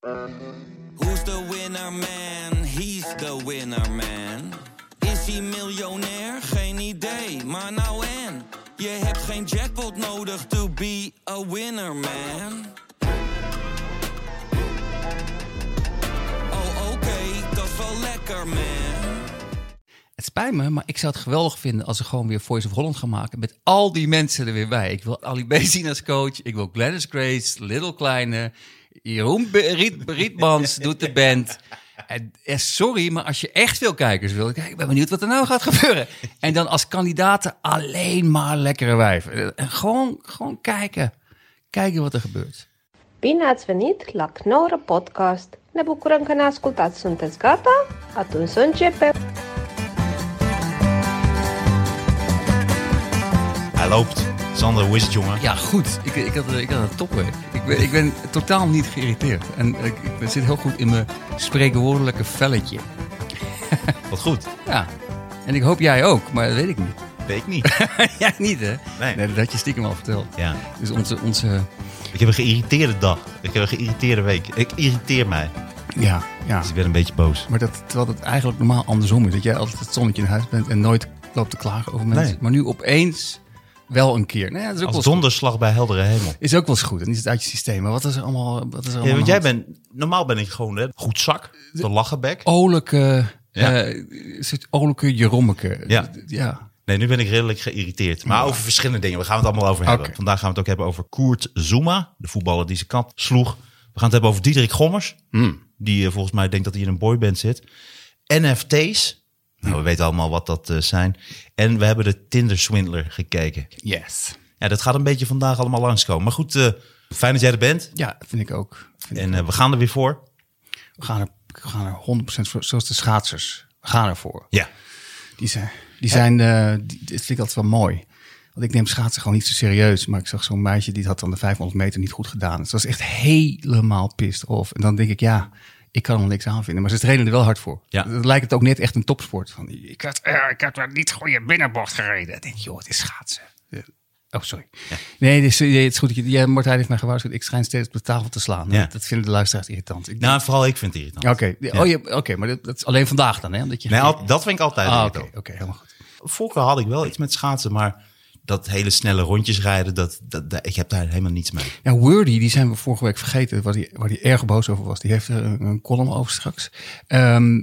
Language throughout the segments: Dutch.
Who's the winner man? He's the winner man. Is hij miljonair? Geen idee, maar nou en. Je hebt geen jackpot nodig to be a winner man. Oh oké, dat is wel lekker man. Het spijt me, maar ik zou het geweldig vinden als ze gewoon weer Voice of Holland gaan maken. Met al die mensen er weer bij. Ik wil Ali B zien als coach. Ik wil Gladys Grace, Little Kleine. Jeroen Riet, Rietmans doet de band. En, eh, sorry, maar als je echt veel kijkers wil, kijk, ik ben benieuwd wat er nou gaat gebeuren. En dan als kandidaten alleen maar lekkere wijven. En gewoon, gewoon kijken. Kijken wat er gebeurt. Bine ați venit la Knorr Podcast! Ne bucurăm că ne ascultați. Sunteți gata? Atunci să începem! Hij loopt. Sander, Wizard jongen. Ja, goed. Ik, ik, had, ik had een topweek. Ik ben, ik ben totaal niet geïrriteerd. En ik, ik zit heel goed in mijn spreekwoordelijke velletje. Wat goed. Ja. En ik hoop jij ook, maar dat weet ik niet. Weet ik niet. jij niet, hè? Nee. dat had je stiekem al verteld. Ja. Dus onze, onze Ik heb een geïrriteerde dag. Ik heb een geïrriteerde week. Ik irriteer mij. ja, ja. Dus ik ben een beetje boos. Maar dat, terwijl het eigenlijk normaal andersom is. Dat jij altijd het zonnetje in huis bent en nooit loopt te klagen over mensen. Nee. Maar nu opeens wel een keer. Nou ja, dat is ook, wel Als goed. donderslag bij heldere hemel. is ook wel eens goed. En is het uit je systeem. Maar wat is er allemaal, wat is er allemaal Ja, want jij bent... Normaal ben ik gewoon hè, goed zak. De lachenbek. Olijke, Ja. eh, soort olijke Jerommeke. Ja. ja. Nee, nu ben ik redelijk geïrriteerd. Maar over verschillende dingen. We gaan het allemaal over hebben. Vandaag gaan we het ook hebben over Koert Zuma. De voetballer die zijn kant sloeg. We gaan het hebben over Diederik Gommers. Hmm. Die eh, volgens mij denkt dat hij in een boyband zit. NFT's. Nou, we weten allemaal wat dat eh, zijn. En we hebben de Tinder Swindler gekeken. Yes. Ja, dat gaat een beetje vandaag allemaal langskomen. Maar goed, eh, fijn dat jij er bent. Ja, vind ik ook. Vind ik En eh, we gaan er weer voor. We gaan er, we gaan er 100% voor, zoals de schaatsers. We gaan ervoor. Ja. Die zijn, die zijn die, dit vind ik altijd wel mooi. Want ik neem schaatsen gewoon niet zo serieus. Maar ik zag zo'n meisje, die had dan de 500 meter niet goed gedaan. Dus dat was echt helemaal pissed off. En dan denk ik, ja, ik kan er niks aan vinden. Maar ze trainen er wel hard voor. Ja. Dan lijkt het ook net echt een topsport. Van, ik, had, eh, ik heb daar niet goede binnenbocht gereden. Ik denk, joh, het is schaatsen. Eh, Oh, sorry. Nee, het is, nee, het is goed. dat je- Ja, Martijn heeft mij gewaarschuwd. Ik schijn steeds op de tafel te slaan. Ja. Dat, dat vinden de luisteraars irritant. Ik, Nou, vooral ik vind het irritant. Ja, Oké, oh, je- oké, maar dat, dat is alleen vandaag dan, hè? Dat je, Nee, al- dat vind ik altijd Ah, oké, helemaal goed. Vroeger had ik wel iets met schaatsen, maar dat hele snelle rondjes rijden, dat, dat, dat- ik heb daar helemaal niets mee. Ja, Wordy, die zijn we vorige week vergeten, waar hij waar die erg boos over was. Die heeft er een, column over straks. Ehm,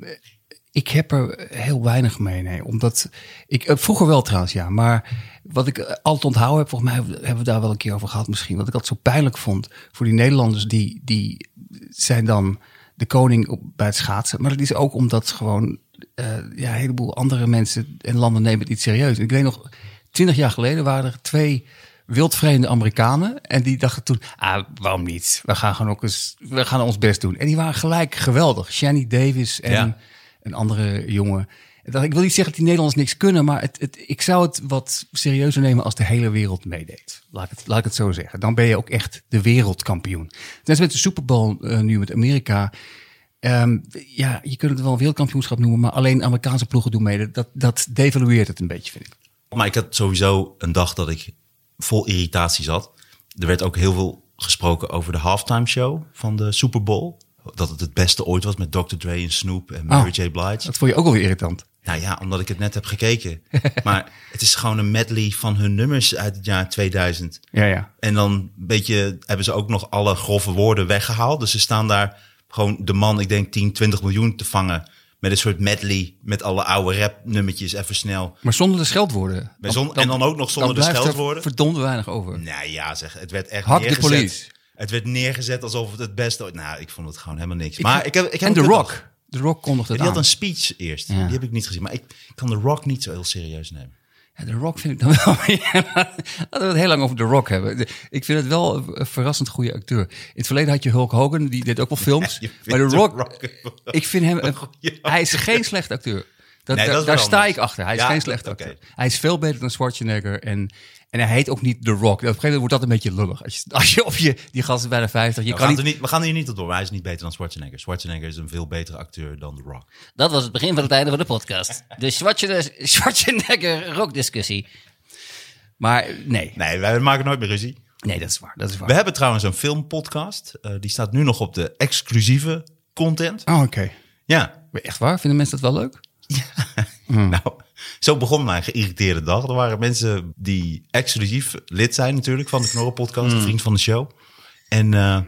ik heb er heel weinig mee, nee. Omdat ik, eh, vroeger wel trouwens, ja. Maar wat ik eh, altijd onthouden heb, volgens mij hebben we daar wel een keer over gehad misschien. Wat ik altijd zo pijnlijk vond voor die Nederlanders, die, die zijn dan de koning op, bij het schaatsen. Maar dat is ook omdat gewoon eh, ja, een heleboel andere mensen en landen nemen het niet serieus. Ik weet nog, twintig jaar geleden waren er twee wildvreemde Amerikanen. En die dachten toen, ah, waarom niet? We gaan gewoon ook eens, we gaan ons best doen. En die waren gelijk geweldig. Shani Davis en Ja. een andere jongen. Dat- Ik wil niet zeggen dat die Nederlanders niks kunnen, maar het, het, ik zou het wat serieuzer nemen als de hele wereld meedeed. Laat ik het, laat ik het zo zeggen. Dan ben je ook echt de wereldkampioen. Net als met de Super Bowl eh, nu met Amerika. Ehm, ja, je kunt het wel een wereldkampioenschap noemen, maar alleen Amerikaanse ploegen doen mee. Dat, dat devalueert het een beetje, vind ik. Maar ik had sowieso een dag dat ik vol irritatie zat. Er werd ook heel veel gesproken over de halftime show van de Super Bowl. Dat het het beste ooit was met Dr. Dre en Snoop en Mary Oh. J. Blige. Dat vond je ook wel weer irritant. Nou ja, omdat ik het net heb gekeken. maar het is gewoon een medley van hun nummers uit het jaar 2000. Ja, ja. En dan een beetje hebben ze ook nog alle grove woorden weggehaald. Dus ze staan daar gewoon de man, ik denk 10, 20 miljoen te vangen. Met een soort medley met alle oude rap nummertjes even snel. Maar zonder de scheldwoorden. Zon- en dan ook nog zonder de scheldwoorden? verdomd weinig over. Nou ja, zeg, het werd echt Hak de neergezet. police. Het werd neergezet alsof het het beste ooit... Nou, ik vond het gewoon helemaal niks. Ik- maar ik heb, ik heb en The Rock. The Rock kondigde het die had een speech eerst. Ja. Die heb ik niet gezien. Maar ik kan The Rock niet zo heel serieus nemen. Ja, The Rock vind ik dan wel. Laten we het heel lang over The Rock hebben. De- Ik vind het wel een verrassend goede acteur. In het verleden had je Hulk Hogan, die deed ook wel films. maar The The Rock, ik vind hem... een- hij is geen slecht acteur. Dat, Nee, daar- dat sta ik achter. Hij is Ja, geen dat- slecht oké. acteur. Hij is veel beter dan Schwarzenegger. En, en hij heet ook niet The Rock. Op een gegeven moment wordt dat een beetje lullig. Als je, als je op je... Die gast is bijna 50. Je We kan gaan, niet, er niet, we gaan hier niet op door, maar hij is niet beter dan Schwarzenegger. Schwarzenegger is een veel betere acteur dan The Rock. Dat was het begin van het einde van de podcast. De Schwarzenegger- Schwarzenegger rockdiscussie. maar nee. Nee, wij maken nooit meer ruzie. Nee, dat is waar. Dat is waar. We hebben trouwens een filmpodcast. Eh, die staat nu nog op de exclusieve content. Oh, oké. Ja, Echt waar? Vinden mensen dat wel leuk? nou, zo begon mijn geïrriteerde dag. Er waren mensen die exclusief lid zijn natuurlijk van de Knorren podcast, een vriend van de show. En eh,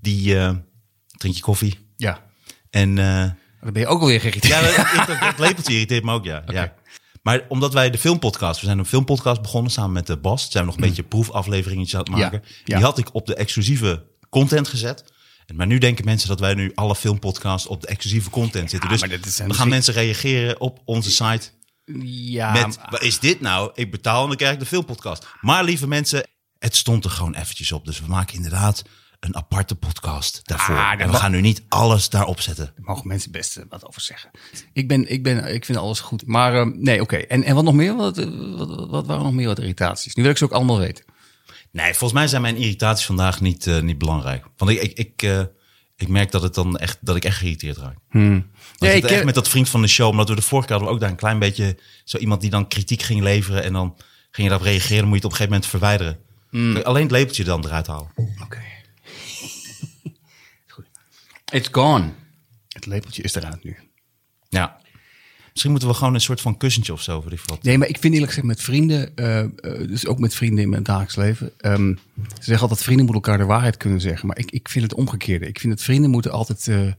die eh, drink je koffie. Ja. En eh, Dan ben je ook alweer geïrriteerd. ja, dat, dat, dat lepeltje irriteert me ook, ja. ja. Maar omdat wij de filmpodcast, we zijn een filmpodcast begonnen samen met de Bas. Zijn we nog een beetje proefafleveringetjes aan het maken. Ja, ja. Die had ik op de exclusieve content gezet. Maar nu denken mensen dat wij nu alle filmpodcasts op de exclusieve content zitten. Dus dan gaan misschien- mensen reageren op onze site Ja, met, maar- wat is dit nou? Ik betaal en dan krijg ik de filmpodcast. Maar lieve mensen, het stond er gewoon eventjes op. Dus we maken inderdaad een aparte podcast daarvoor. Ah, en we gaan nu niet alles daarop zetten. Daar mogen mensen best eh, wat over zeggen. Ik, ben, ik, ben, ik vind alles goed. Maar ehm, nee, oké. En, en wat nog meer? Wat, eh, wat, wat, wat waren nog meer wat irritaties? Nu wil ik ze ook allemaal weten. Nee, volgens mij zijn mijn irritaties vandaag niet, eh, niet belangrijk. Want ik, ik, ik, eh, ik merk dat, het dan echt, dat ik echt geïrriteerd raak. Nee, Nee, ik echt ken- met dat vriend van de show, omdat we de vorige keer hadden we ook daar een klein beetje zo iemand die dan kritiek ging leveren en dan ging je daarop reageren, dan moet je het op een gegeven moment verwijderen. Alleen het lepeltje dan eruit halen. Oké. Goed. It's gone. Het lepeltje is eruit nu. Ja. Misschien moeten we gewoon een soort van kussentje of zo voor die wat. Nee, maar ik vind eerlijk gezegd met vrienden, eh, eh, dus ook met vrienden in mijn dagelijks leven. ehm, ze zeggen altijd vrienden moeten elkaar de waarheid kunnen zeggen. Maar ik, ik vind het omgekeerde. Ik vind dat vrienden moeten altijd eh,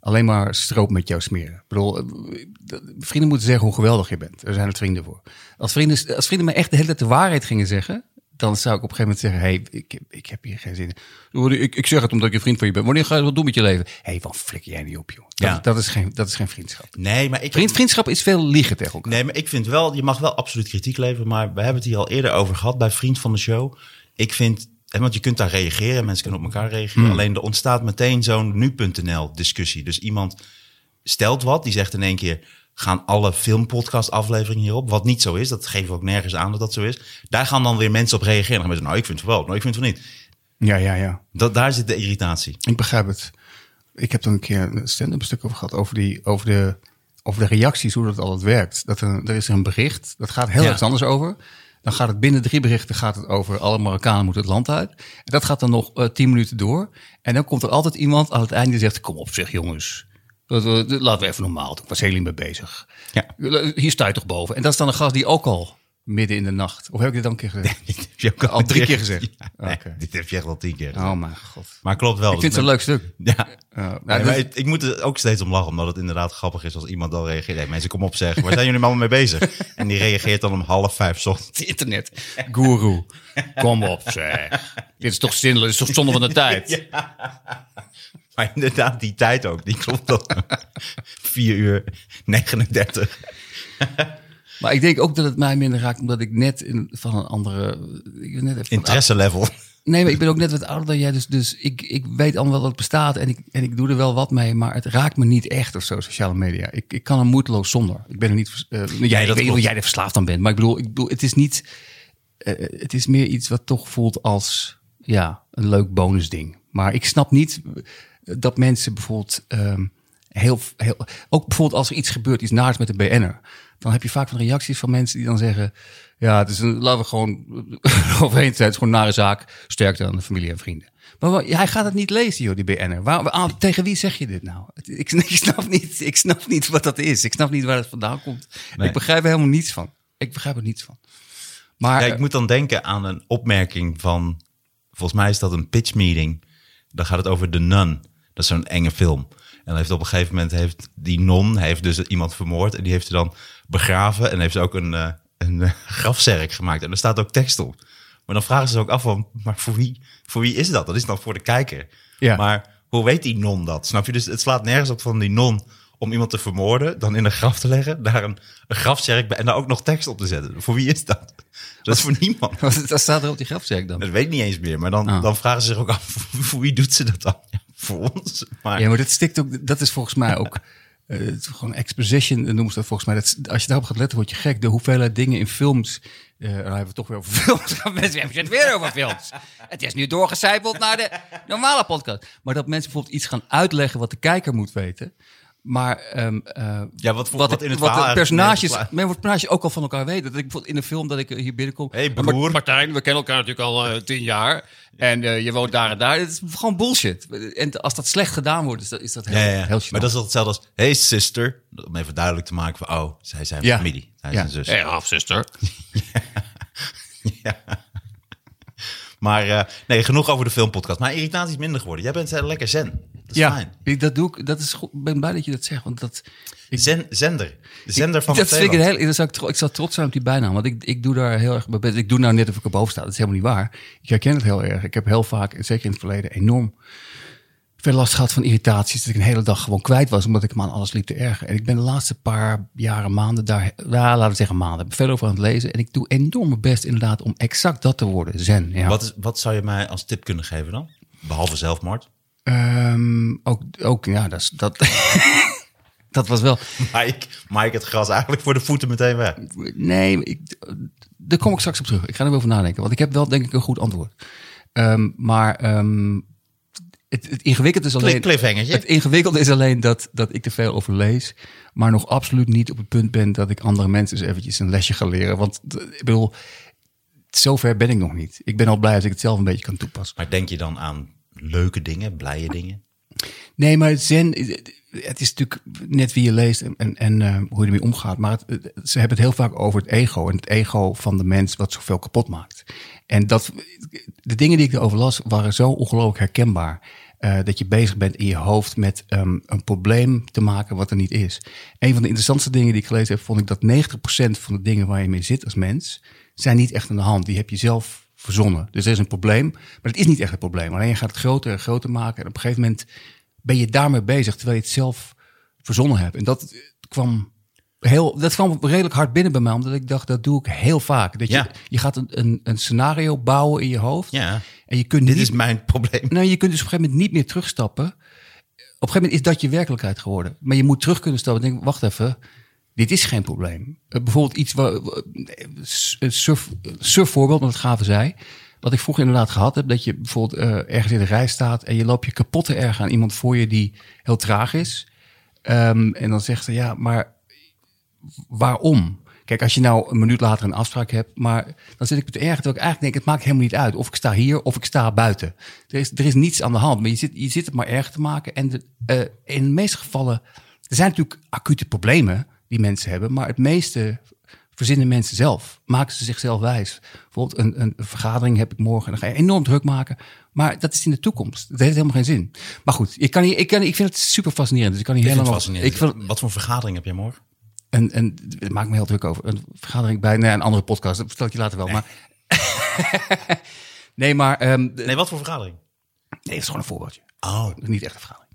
alleen maar stroop met jou smeren. Ik bedoel, vrienden moeten zeggen hoe geweldig je bent. Daar zijn het vrienden voor. Als vrienden, als vrienden mij echt de hele tijd de waarheid gingen zeggen, dan zou ik op een gegeven moment zeggen: hey, ik, ik heb hier geen zin in. Ik, ik zeg het omdat ik een vriend van je ben. Wanneer ga je wat doen met je leven? Hé, hey, wat flikker jij niet op, joh. Dat, Ja. dat, is, geen, dat is geen vriendschap. Nee, maar ik, Vriend, vriendschap is veel liegen tegen elkaar. nee, maar ik vind wel, je mag wel absoluut kritiek leveren, maar we hebben het hier al eerder over gehad bij Vriend van de Show. Ik vind, hè, want je kunt daar reageren, mensen kunnen op elkaar reageren. Alleen er ontstaat meteen zo'n nu.nl discussie. Dus iemand stelt wat, die zegt in één keer, gaan alle filmpodcast afleveringen hierop? Wat niet zo is, dat geven we ook nergens aan dat dat zo is. Daar gaan dan weer mensen op reageren. Dan gaan mensen, nou, ik vind het wel, nou, ik vind het wel niet. Ja, ja, ja. Dat, daar zit de irritatie. Ik begrijp het. Ik heb er een keer een stand-up stuk over gehad. Over, die, over, de, over de reacties, hoe dat altijd werkt. Dat er, er is een bericht, dat gaat heel Ja. ergens anders over. Dan gaat het binnen drie berichten gaat het over alle Marokkanen moeten het land uit. En dat gaat dan nog eh, tien minuten door. En dan komt er altijd iemand aan het einde die zegt... kom op zeg jongens, Dat we- dat- laten we even normaal doen. Ik was heel niet mee bezig. Ja. Hier sta je toch boven. En dat is dan een gast die ook al midden in de nacht... Of heb ik dit dan een keer gezegd? Dit heb je ook Al drie keer gezegd? Ja, nee, Oké. Dit heb je echt al tien keer gezegd. Oh mijn god. Maar klopt wel. Ik vind het een leuk stuk. Ja. Uh, nou, Nee, maar ik, ik moet er ook steeds om lachen, omdat het inderdaad grappig is als iemand dan reageert. Hey, mensen, kom op zeg, waar zijn jullie allemaal mee bezig? En die reageert dan om half vijf ochtends. Het internet. Guru. Kom op, zeg. Dit is toch zinloos, dit is toch zonde van de tijd. Maar inderdaad, die tijd ook, die klopt dan. 4 uur 39. Maar ik denk ook dat het mij minder raakt, omdat ik net in, van een andere... Ik ben net even Interesse level. Nee, maar ik ben ook net wat ouder dan jij, dus, dus ik, ik weet allemaal wel dat het bestaat en ik, en ik doe er wel wat mee, maar het raakt me niet echt of zo, sociale media. Ik, ik kan er moeiteloos zonder. Ik ben er niet, eh, jij, ik dat weet niet jij er verslaafd aan bent, maar ik bedoel, ik bedoel het is niet, eh, het is meer iets wat toch voelt als, ja, een leuk bonusding. Maar ik snap niet dat mensen bijvoorbeeld ehm, heel, heel, ook bijvoorbeeld als er iets gebeurt, iets naars met de BN'er, dan heb je vaak van reacties van mensen die dan zeggen, ja, het is een, laten we gewoon overheen zijn, het is gewoon een nare zaak, sterkte aan de familie en vrienden. Maar hij gaat het niet lezen, joh, die BN'er. Waar, waar- tegen wie zeg je dit nou? Ik, ik, snap niet, ik snap niet wat dat is. Ik snap niet waar het vandaan komt. Nee. Ik begrijp er helemaal niets van. Ik begrijp er niets van. Maar Ja, eh, ik moet dan denken aan een opmerking van, volgens mij is dat een pitch meeting. Dan gaat het over The Nun. Dat is zo'n enge film. En heeft op een gegeven moment heeft die non heeft dus iemand vermoord en die heeft ze dan begraven en heeft ze ook een, eh, een eh, grafzerk gemaakt. En er staat ook tekst op. Maar dan vragen ze ook af van, maar voor wie, voor wie is dat? Dat is dan voor de kijker. Ja. Maar hoe weet die non dat? Snap je? Dus het slaat nergens op van die non om iemand te vermoorden, dan in een graf te leggen, daar een, een grafzerk bij en daar ook nog tekst op te zetten. Voor wie is dat? Dat is voor niemand. wat wat staat er op die grafzerk dan? Dat weet ik niet eens meer. Maar dan, Ah. dan vragen ze zich ook af, voor wie doet ze dat dan? Voor. Maar Ja, maar dat stikt ook. Dat is volgens mij ook. is gewoon exposition noemen ze dat volgens mij. Dat, als je daarop gaat letten, word je gek. De hoeveelheid dingen in films. dan hebben we toch weer over films. Mensen hebben het weer over films. Het is nu doorgecijpeld naar de normale podcast. Maar dat mensen bijvoorbeeld iets gaan uitleggen wat de kijker moet weten. Maar ehm, eh, Ja, wat, wat, wat in het wat verhaal de personages, men wordt personages ook al van elkaar weten. Dat ik bijvoorbeeld in de film dat ik eh, hier binnenkom. Hey, broer. Martijn, we kennen elkaar natuurlijk al eh, tien jaar. En eh, je woont daar en daar. Het is gewoon bullshit. En als dat slecht gedaan wordt, is dat, is dat heel, Ja, ja, ja. heel Maar dat is hetzelfde als... Hey sister. Om even duidelijk te maken van... Oh, zij zijn Ja. familie. Hij is Ja. een zus. Hey, halfzuster. Maar eh, nee, genoeg over de filmpodcast. Maar irritatie is minder geworden. Jij bent lekker zen. Dat is ja, fijn. ik- dat doe ik. Dat is goed. Ik ben blij dat je dat zegt. Want dat, Zen, zender. De zender van dat vind ik, heel, dat zou ik, tro- ik zou trots zijn op die bijnaam. Want ik, ik doe daar heel erg bij. Ik doe nou net of ik erboven sta. Dat is helemaal niet waar. Ik herken het heel erg. Ik heb heel vaak, zeker in het verleden, enorm veel last gehad van irritaties. Dat ik een hele dag gewoon kwijt was. Omdat ik me aan alles liep te ergeren. En ik ben de laatste paar jaren, maanden daar, ja, laten we zeggen maanden, veel over aan het lezen. En ik doe enorm mijn best inderdaad om exact dat te worden. Zen. Ja. Wat, is, wat zou je mij als tip kunnen geven dan? Behalve zelfmoord. Ehm, ook, ook, ja, dat, dat, dat was wel. Mike, Mike het gras eigenlijk voor de voeten meteen weg. Nee, ik, daar kom ik straks op terug. Ik ga er wel over nadenken. Want ik heb wel denk ik een goed antwoord. Ehm, maar ehm, het, het ingewikkeld is alleen... Het ingewikkelde is alleen dat, dat ik te veel over lees. Maar nog absoluut niet op het punt ben dat ik andere mensen eens eventjes een lesje ga leren. Want ik bedoel, zover ben ik nog niet. Ik ben al blij als ik het zelf een beetje kan toepassen. Maar denk je dan aan leuke dingen, blije dingen? Nee, maar zen, het is natuurlijk net wie je leest en, en, eh, hoe je ermee omgaat. Maar ze hebben het heel vaak over het ego. En het ego van de mens wat zoveel kapot maakt. En dat, de dingen die ik erover las waren zo ongelooflijk herkenbaar. eh, dat je bezig bent in je hoofd met ehm, een probleem te maken wat er niet is. Een van de interessantste dingen die ik gelezen heb, vond ik dat 90% van de dingen waar je mee zit als mens, zijn niet echt aan de hand. Die heb je zelf verzonnen. Dus er is een probleem, maar het is niet echt een probleem. Alleen je gaat het groter en groter maken. En op een gegeven moment ben je daarmee bezig, terwijl je het zelf verzonnen hebt. En dat kwam heel, dat kwam redelijk hard binnen bij mij, omdat ik dacht, dat doe ik heel vaak. Dat je, Ja. je gaat een, een, een scenario bouwen in je hoofd. Ja. En je kunt Dit niet, is mijn probleem. nou, je kunt dus op een gegeven moment niet meer terugstappen. Op een gegeven moment is dat je werkelijkheid geworden. Maar je moet terug kunnen stappen en denken, wacht even, dit is geen probleem. Eh, bijvoorbeeld iets waar, surf, surfvoorbeeld, want het gaven zij. Wat ik vroeger inderdaad gehad heb, dat je bijvoorbeeld eh, ergens in de rij staat en je loopt je kapot te erg aan iemand voor je die heel traag is. Ehm, en dan zegt ze, ja, maar waarom? Kijk, als je nou een minuut later een afspraak hebt, maar dan zit ik me te erg. Terwijl ik eigenlijk denk, het maakt helemaal niet uit of ik sta hier of ik sta buiten. Er is, er is niets aan de hand, maar je zit, je zit het maar erg te maken. En de, eh, in de meeste gevallen, er zijn natuurlijk acute problemen die mensen hebben, maar het meeste verzinnen mensen zelf. Maken ze zichzelf wijs. Bijvoorbeeld een, een vergadering heb ik morgen en dan ga je enorm druk maken. Maar dat is in de toekomst. Dat heeft helemaal geen zin. Maar goed, ik, kan hier, ik, kan, ik vind het super fascinerend. Dus ik kan hier Ik fascinerend. Ik vind, Wat voor vergadering heb jij morgen? en, en het maakt me heel druk over. Een vergadering bij nee, een andere podcast. Dat vertel ik je later wel. Maar, nee, maar ehm, Nee, wat voor vergadering? nee, het is gewoon een voorbeeldje. Oh, Dat niet echt een vergadering.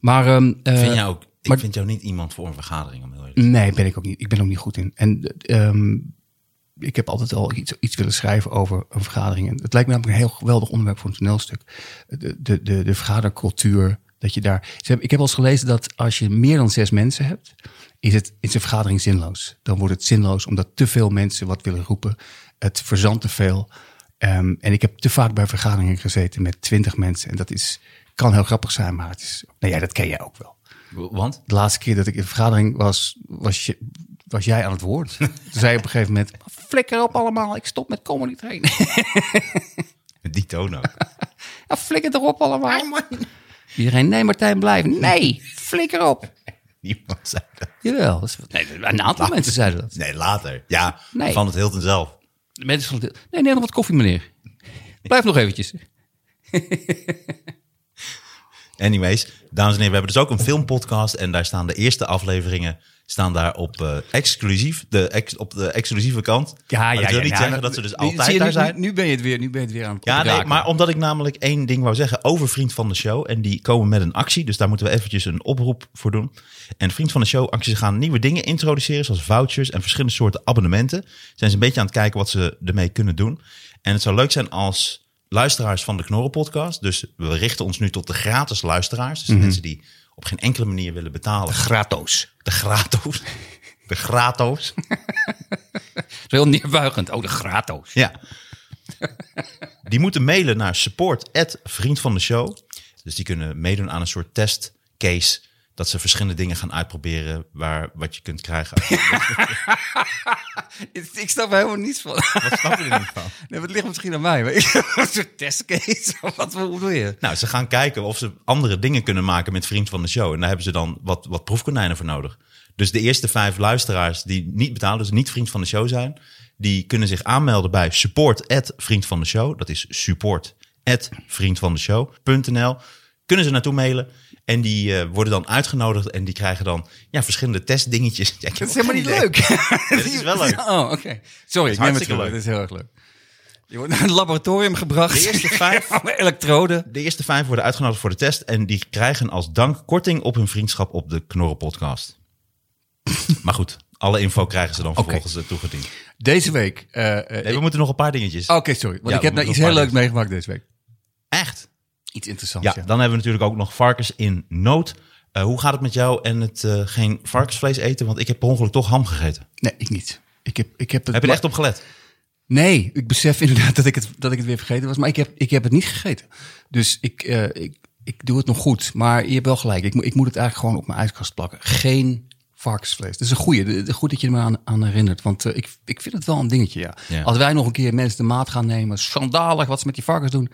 Maar eh, vind jou ook, ik maar- vind jou niet iemand voor een vergadering. Om heel eerlijk nee, ben ik ook niet. Ik ben er ook niet goed in. En ehm, ik heb altijd al iets, iets willen schrijven over een vergadering. En het lijkt me namelijk een heel geweldig onderwerp voor een toneelstuk. De, de, de, de vergadercultuur. Dat je daar. Ik heb al eens gelezen dat als je meer dan zes mensen hebt, is het is een vergadering zinloos. Dan wordt het zinloos omdat te veel mensen wat willen roepen. Het verzandt te veel. Ehm, en ik heb te vaak bij vergaderingen gezeten met twintig mensen. En dat is, kan heel grappig zijn, maar het is. Nou ja, dat ken jij ook wel. Want? De laatste keer dat ik in de vergadering was, was, je, was jij aan het woord. Toen zei je op een gegeven moment, flikker op allemaal, ik stop met comedy trainen. Die toon ook. Ja, flikker erop allemaal. Iedereen, nee Martijn, blijf. Nee, flikker op. Niemand zei dat. Jawel, dat is, nee, een aantal mensen zeiden dat. Nee, later. Ja, Nee. van het Hilton zelf. De mensen van het- nee, nee, nog wat koffie meneer. Blijf nog eventjes. Anyways, dames en heren, we hebben dus ook een filmpodcast en daar staan de eerste afleveringen staan daar op eh, exclusief, de ex, op de exclusieve kant. Maar dat wil niet zeggen dat ze dus altijd je, daar nu- zijn. Nu, ben je het weer, nu ben je het weer aan het Ja, nee, maar omdat ik namelijk één ding wou zeggen over Vriend van de Show. En die komen met een actie, dus daar moeten we eventjes een oproep voor doen. En Vriend van de Show acties gaan nieuwe dingen introduceren, zoals vouchers en verschillende soorten abonnementen. Zijn ze een beetje aan het kijken wat ze ermee kunnen doen. En het zou leuk zijn als luisteraars van de Knorren podcast. Dus we richten ons nu tot de gratis luisteraars. Dus de mensen die op geen enkele manier willen betalen. Grato's. De grato's. De grato's. Heel neerbuigend. Oh, de grato's. Ja. Die moeten mailen naar support vriend van de show. Dus die kunnen meedoen aan een soort testcase. Dat ze verschillende dingen gaan uitproberen waar, wat je kunt krijgen. Ik snap er helemaal niets van. Wat snap je er niet van? Nee, het ligt misschien aan mij. Maar ik, een soort testcase. Wat bedoel je? Nou, ze gaan kijken of ze andere dingen kunnen maken met Vriend van de Show. En daar hebben ze dan wat, wat proefkonijnen voor nodig. Dus de eerste vijf luisteraars die niet betalen, dus niet Vriend van de Show zijn... die kunnen zich aanmelden bij support Vriend van de Show. Dat is support vriendvandeshow.nl. Kunnen ze naartoe mailen. En die eh, worden dan uitgenodigd en die krijgen dan ja, verschillende testdingetjes. Ja, Dat is helemaal niet leuk. Dit is wel leuk. Oh, oké. Sorry, ik neem het terug. Dat is heel erg leuk. Je wordt naar een laboratorium gebracht. De eerste vijf- elektroden. De eerste vijf worden uitgenodigd voor de test. En die krijgen als dank korting op hun vriendschap op de Knorren podcast. maar goed, alle info krijgen ze dan vervolgens eh, toegediend. Deze week. eh, Nee, we moeten nog een paar dingetjes. Oké, sorry. Want Ja, ik heb nou iets heel leuks meegemaakt deze week. Echt? Iets interessants. Ja, Ja, dan hebben we natuurlijk ook nog varkens in nood. Eh, hoe gaat het met jou en het eh, geen varkensvlees eten? Want ik heb per ongeluk toch ham gegeten. Nee, ik niet. Ik heb, ik heb, het Heb je er echt op gelet? Nee, ik besef inderdaad dat ik het, dat ik het weer vergeten was. Maar ik heb, ik heb het niet gegeten. Dus ik, eh, ik, ik doe het nog goed. Maar je hebt wel gelijk. Ik, moet- ik moet het eigenlijk gewoon op mijn ijskast plakken. Geen varkensvlees. Dat is een goeie. De- de- Goed dat je me aan, aan herinnert. Want ik, ik vind het wel een dingetje, ja. Ja. Als wij nog een keer mensen de maat gaan nemen... schandalig wat ze met die varkens doen...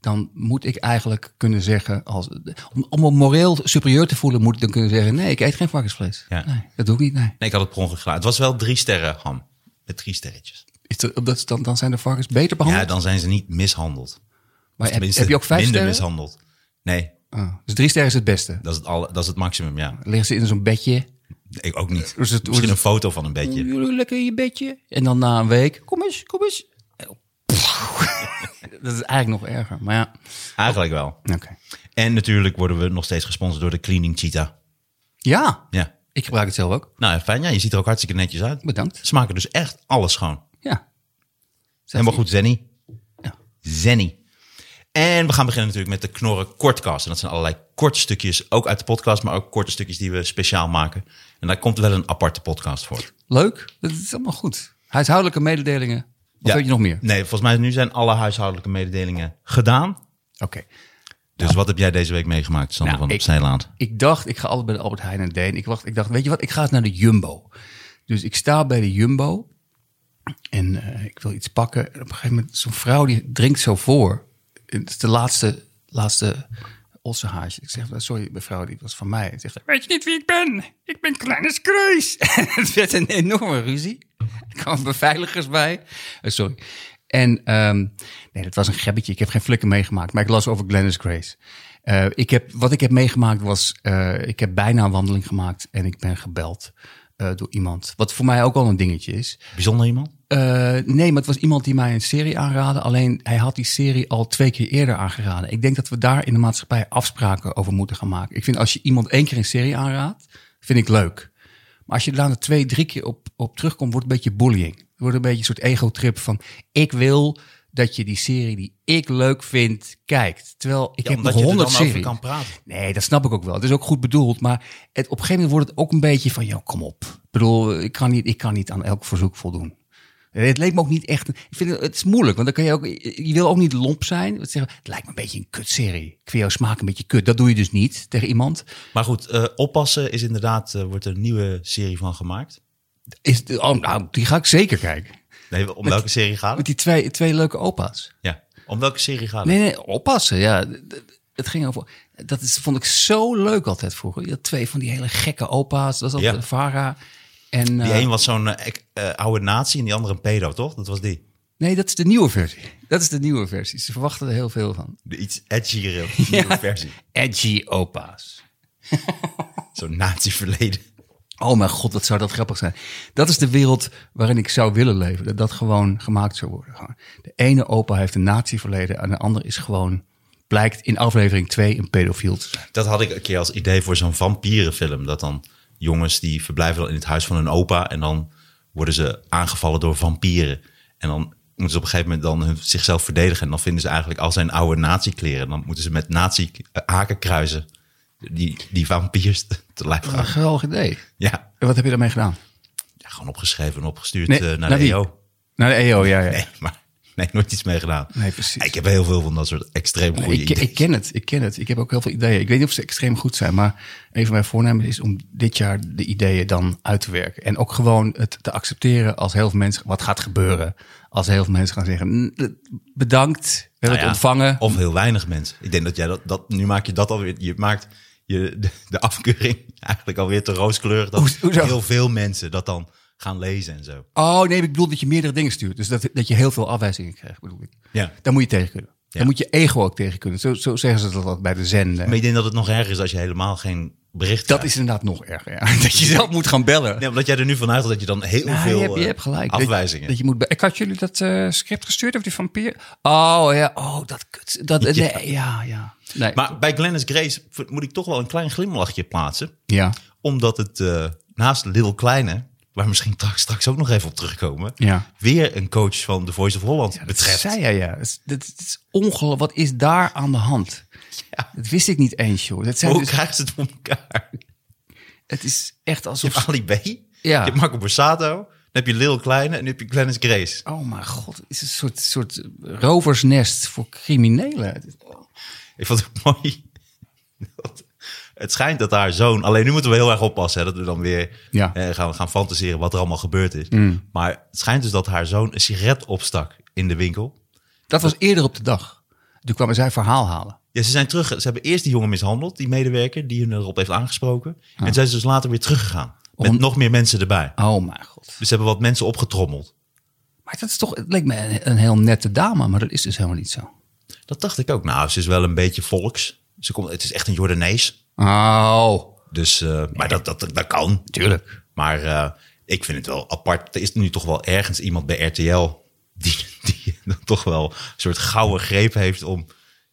dan moet ik eigenlijk kunnen zeggen... Als, om, om me moreel superieur te voelen... moet ik dan kunnen zeggen... nee, ik eet geen varkensvlees. Ja. Nee, dat doe ik niet, nee. Nee, ik had het per ongeluk gedaan. Het was wel drie sterren ham. Met drie sterretjes. Is dat, dan, dan zijn de varkens beter behandeld? Ja, dan zijn ze niet mishandeld. maar heb, Tenminste, heb je ook vijf minder sterren? mishandeld. Nee, Ah, dus drie sterren is het beste. dat is het, alle, dat is het maximum, ja. Liggen ze in zo'n bedje. Ik ook niet. Is het- Misschien is een foto van een bedje. Jullie lekker in je bedje. En dan na een week, kom eens, kom eens. Dat is eigenlijk nog erger. Maar ja, Eigenlijk wel. oké. En natuurlijk worden we nog steeds gesponsord door de Cleaning Cheetah. Ja, Ja. ik gebruik het zelf ook. Nou, fijn. Ja, je ziet er ook hartstikke netjes uit. Bedankt. Ze maken dus echt alles schoon. Ja. Helemaal goed, Zenny. Ja. Zenny. En we gaan beginnen natuurlijk met de Knorren Kortcast. En dat zijn allerlei korte stukjes, ook uit de podcast, maar ook korte stukjes die we speciaal maken. En daar komt wel een aparte podcast voor. Leuk. Dat is allemaal goed. Huishoudelijke mededelingen. Of Ja. weet je nog meer? Nee, volgens mij nu zijn alle huishoudelijke mededelingen gedaan. Oké. Dus wat heb jij deze week meegemaakt, Sander Nou, van ik- Op Zeeland? Ik dacht, ik ga altijd bij de Albert Heijn en Deen. Ik, wacht, ik dacht, weet je wat, ik ga eens naar de Jumbo. Dus ik sta bij de Jumbo en eh, ik wil iets pakken. En op een gegeven moment, zo'n vrouw die drinkt zo voor. Het is de laatste, laatste ossenhaasje. Ik zeg, sorry mevrouw, die was van mij. En zegt, weet je niet wie ik ben? Ik ben Kleine Skreus. En het werd een enorme ruzie. Er kwamen beveiligers bij. Eh, sorry. En ehm, nee, dat was een gebbetje. Ik heb geen flikker meegemaakt, maar ik las over Glennis Grace. Eh, ik heb, wat ik heb meegemaakt was, eh, ik heb bijna een wandeling gemaakt en ik ben gebeld eh, door iemand. Wat voor mij ook wel een dingetje is. Bijzonder iemand? Nee, maar het was iemand die mij een serie aanraadde. Alleen hij had die serie al twee keer eerder aangeraden. Ik denk dat we daar in de maatschappij afspraken over moeten gaan maken. Ik vind als je iemand één keer een serie aanraadt, vind ik leuk. Maar als je daar twee, drie keer op, op terugkomt, wordt een beetje bullying. Het wordt een beetje een soort ego-trip van ik wil dat je die serie die ik leuk vind, kijkt. Terwijl ik Ja, heb nog er honderd series. kan praten. Nee, dat snap ik ook wel. Het is ook goed bedoeld. Maar het, op een gegeven moment wordt het ook een beetje van... joh, kom op. Ik bedoel, ik kan niet, ik kan niet aan elk verzoek voldoen. Het leek me ook niet echt... Ik vind het, het is moeilijk, want dan kan je ook... Je wil ook niet lomp zijn. Het lijkt me een beetje een kutserie. Ik vind jouw smaak een beetje kut. Dat doe je dus niet tegen iemand. Maar goed, eh, oppassen is inderdaad, eh, wordt er een nieuwe serie van gemaakt. Is, oh, nou, die ga ik zeker kijken. Nee, om welke serie gaat Met het? die twee, twee leuke opa's. Ja, om welke serie gaat het? Nee, nee, oppassen. Ja, het ging over. Dat is, vond ik zo leuk altijd vroeger. Je had twee van die hele gekke opa's. Dat was Ja. altijd Vara. En, Die eh, een was zo'n eh, eh, oude nazi en die andere een pedo, toch? Dat was die. Nee, dat is de nieuwe versie. Dat is de nieuwe versie. Ze verwachten er heel veel van. De iets nieuwe versie. Edgy opa's. Zo'n nazi-verleden. Oh mijn god, wat zou dat grappig zijn. Dat is de wereld waarin ik zou willen leven. Dat dat gewoon gemaakt zou worden. De ene opa heeft een nazi-verleden en de andere is gewoon... blijkt in aflevering 2 een pedofiel te. Dat had ik een keer als idee voor zo'n vampierenfilm. Dat dan jongens die verblijven in het huis van hun opa en dan worden ze aangevallen door vampieren. En dan moeten ze op een gegeven moment dan zichzelf verdedigen. En dan vinden ze eigenlijk al zijn oude nazi-kleren. Dan moeten ze met nazi-hakenkruisen die, die vampiers te, Een geweldig idee. Ja, En wat heb je daarmee gedaan? ja, gewoon opgeschreven en opgestuurd Nee, eh, naar, naar de? EO. Naar de EO, ja. ja. Nee, maar Nee, nooit iets mee gedaan. Nee, precies. Ik heb heel veel van dat soort extreem goede ik, ideeën. ik ken het, ik ken het. Ik heb ook heel veel ideeën. Ik weet niet of ze extreem goed zijn, maar een van mijn voornemens is om dit jaar de ideeën dan uit te werken. En ook gewoon het te accepteren als heel veel mensen, wat gaat gebeuren als heel veel mensen gaan zeggen, "Mm, bedankt, we hebben Nou het ontvangen. Of heel weinig mensen. Ik denk dat jij dat, dat nu maak je dat alweer. Je maakt je, de, de afkeuring eigenlijk alweer te rooskleurig. Dat Hoe- hoezo? heel veel mensen dat dan gaan lezen en zo. Oh nee, ik bedoel dat je meerdere dingen stuurt. Dus dat, dat je heel veel afwijzingen krijgt, bedoel ik. Ja. Daar moet je tegen kunnen. Ja. Daar moet je ego ook tegen kunnen. Zo, zo zeggen ze dat bij de zen. eh. Maar ik denk dat het nog erger is als je helemaal geen bericht Dat is inderdaad nog erger. Ja. Dat je zelf moet gaan bellen. Nee, omdat jij er nu vanuit gaat dat je dan heel Ja, veel je, hebt, je eh, hebt gelijk. Dat- afwijzingen. Dat, je moet. Ik had jullie dat eh, script gestuurd over die vampier. Oh ja, oh dat kut. Dat, Ja. Nee, ja, ja. Nee. Maar bij Glennis Grace moet ik toch wel een klein glimlachje plaatsen. ja, Omdat het eh, naast Little Kleine, waar we misschien straks, straks ook nog even op terugkomen, ja. weer een coach van The Voice of Holland Dat betreft. zei jij, ja. Het is, dat is ongelooflijk. Wat is daar aan de hand? Ja. Dat wist ik niet eens, joh. Dat zijn Hoe dus, krijgen ze het voor elkaar? het is echt Je alsof... hebt Ali B, je Ja. hebt Marco Borsato, dan heb je Lil Kleine en dan heb je Glennis Grace. Oh mijn god, het is een soort, soort roversnest voor criminelen. Ik vond het mooi. Het schijnt dat haar zoon, alleen nu moeten we heel erg oppassen, hè, dat we dan weer Ja. eh, gaan, gaan fantaseren wat er allemaal gebeurd is. Mm. Maar het schijnt dus dat haar zoon een sigaret opstak in de winkel. Dat was eerder op de dag. Toen kwamen zij verhaal halen. Ja, ze zijn terug. Ze hebben eerst die jongen mishandeld, die medewerker, die hun erop heeft aangesproken. En zijn ze dus later weer teruggegaan. Met Om- nog meer mensen erbij. Oh mijn god. Dus ze hebben wat mensen opgetrommeld. Maar dat is toch, het leek me een, een heel nette dame, maar dat is dus helemaal niet zo. Dat dacht ik ook. Nou, ze is wel een beetje volks. Ze komt, het is echt een Jordanees. Oh, Dus, eh, maar dat, dat, dat kan. tuurlijk. Maar eh, ik vind het wel apart. Er is nu toch wel ergens iemand bij RTL die, die dan toch wel een soort gouden greep heeft om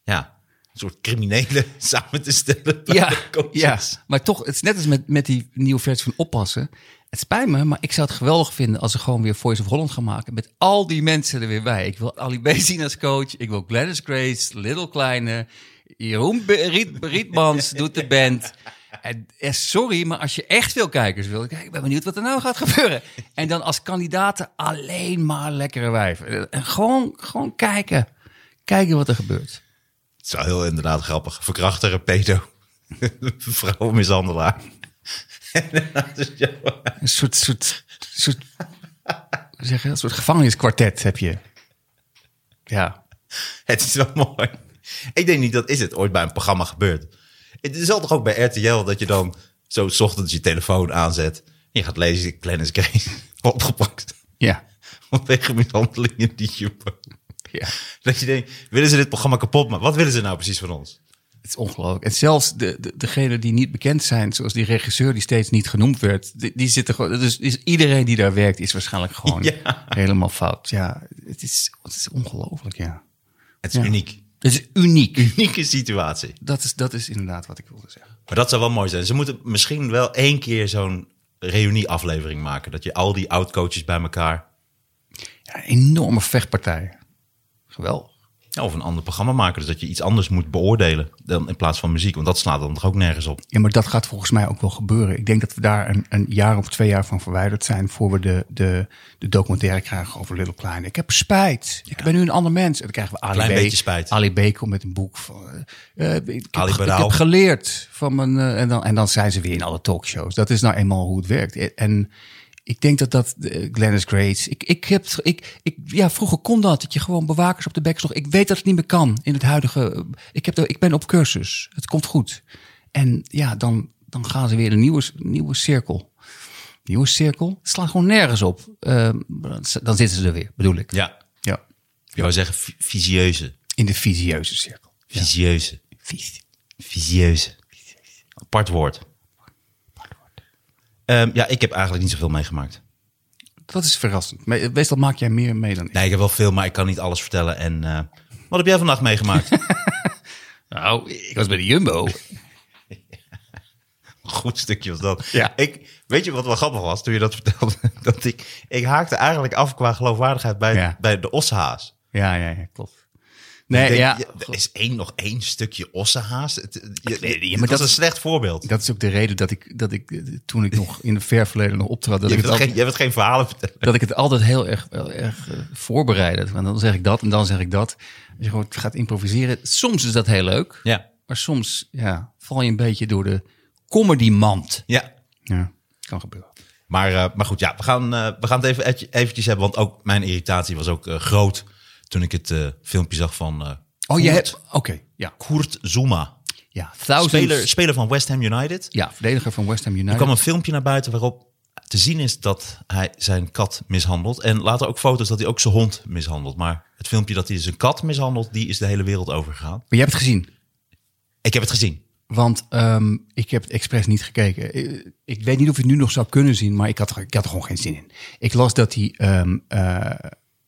ja, een soort criminelen samen te stellen. Ja, ja, maar toch, het is net als met, met die nieuwe versie van Oppassen. Het spijt me, maar ik zou het geweldig vinden als ze gewoon weer Voice of Holland gaan maken. Met al die mensen er weer bij. Ik wil Ali B zien als coach. Ik wil Gladys Grace, Little Kleine. Jeroen Riet, Rietmans doet de band. En, eh, sorry, maar als je echt veel kijkers wil, kijk, ik ben benieuwd wat er nou gaat gebeuren. En dan als kandidaten alleen maar lekkere wijven. En gewoon, gewoon kijken. Kijken wat er gebeurt. Het is wel heel inderdaad grappig. Verkrachter, pedo, vrouwenmishandelaar. Een soort, soort, soort, zeg je, een soort gevangeniskwartet heb je. Ja. Het is wel mooi. Ik denk niet dat is het ooit bij een programma gebeurd. Het is al toch ook bij RTL dat je dan zo 's ochtends je telefoon aanzet. Je gaat lezen, Glennis Grace opgepakt. Ja. Vanwege mishandelingen die je... ja. Dat je denkt, willen ze dit programma kapot maken? Wat willen ze nou precies van ons? Het is ongelooflijk. En zelfs de, de, degenen die niet bekend zijn, zoals die regisseur die steeds niet genoemd werd, die, die zitten gewoon. Dus is iedereen die daar werkt, is waarschijnlijk gewoon Ja. helemaal fout. Ja, het is, het is ongelooflijk, ja. Het is Ja. uniek. Het is uniek. Unieke situatie. Dat is, dat is inderdaad wat ik wilde zeggen. Maar dat zou wel mooi zijn. Ze moeten misschien wel één keer zo'n reunieaflevering maken. Dat je al die oud-coaches bij elkaar... Ja, enorme vechtpartijen. Geweldig. Ja, of een ander programma maken. Dus dat je iets anders moet beoordelen dan in plaats van muziek. Want dat slaat dan toch ook nergens op. Ja, maar dat gaat volgens mij ook wel gebeuren. Ik denk dat we daar een, een jaar of twee jaar van verwijderd zijn... voor we de, de, de documentaire krijgen over Little Klein. Ik heb spijt. Ik ben nu een ander mens. En dan krijgen we Ali Klein B. beetje spijt. Ali B. komt met een boek van... eh, ik, Ali heb, ik heb geleerd van mijn... eh, en, dan, en dan zijn ze weer in alle talkshows. Dat is nou eenmaal hoe het werkt. En ik denk dat dat uh, Glennis Grace... Ik, ik heb, ik, ik, ja, vroeger kon dat. Dat je gewoon bewakers op de bek sloeg. Ik weet dat het niet meer kan in het huidige... Ik, heb de, ik ben op cursus. Het komt goed. En ja, dan, dan gaan ze weer een nieuwe, nieuwe cirkel. Nieuwe cirkel. Het slaat gewoon nergens op. Ehm, dan zitten ze er weer, bedoel ik. Ja. Ja. Je wou zeggen vi- visieuze. In de visieuze cirkel. Visieuze. Vies. Visieuze. Apart woord. Ehm, ja, ik heb eigenlijk niet zoveel meegemaakt. Dat is verrassend. Me- Meestal maak jij meer mee dan ik. Nee, ik heb wel veel, maar ik kan niet alles vertellen. En eh, wat heb jij vandaag meegemaakt? Nou, ik was bij de Jumbo. Goed stukje was dat. Ja. Ik, weet je wat wel grappig was toen je dat vertelde? Dat ik, ik haakte eigenlijk af qua geloofwaardigheid bij, Ja. bij de oshaas. Ja, ja, ja, klopt. Nee, denk, ja. Er is één, nog één stukje ossenhaas. Het, je, maar dat- een slecht voorbeeld. Dat is ook de reden dat ik, dat ik eh, toen ik nog in het ver verleden nog optrad, dat je, ik hebt het geen, altijd, je hebt geen verhalen vertellen. dat ik het altijd heel erg, wel erg eh, voorbereid. Want dan zeg ik dat en dan zeg ik dat. Als je gewoon gaat improviseren. Soms is dat heel leuk. Ja. Maar soms ja, val je een beetje door de comedy-mand. ja. Ja, kan gebeuren. Maar, eh, maar goed, ja, we gaan, we gaan het even eventjes hebben. Want ook mijn irritatie was ook groot toen ik het eh, filmpje zag van eh Oh, je hebt... Oké, ja. Kurt Zuma. Ja, thousands... Speler, speler van West Ham United. Ja, verdediger van West Ham United. Er kwam een filmpje naar buiten waarop te zien is dat hij zijn kat mishandelt. En later ook foto's dat hij ook zijn hond mishandelt. Maar het filmpje dat hij zijn kat mishandelt, die is de hele wereld overgegaan. Maar je hebt het gezien. Ik heb het gezien. Want ehm, ik heb het expres niet gekeken. Eh, Ik weet niet of je het nu nog zou kunnen zien, maar ik had, er, ik had er gewoon geen zin in. Ik las dat hij, ehm, eh,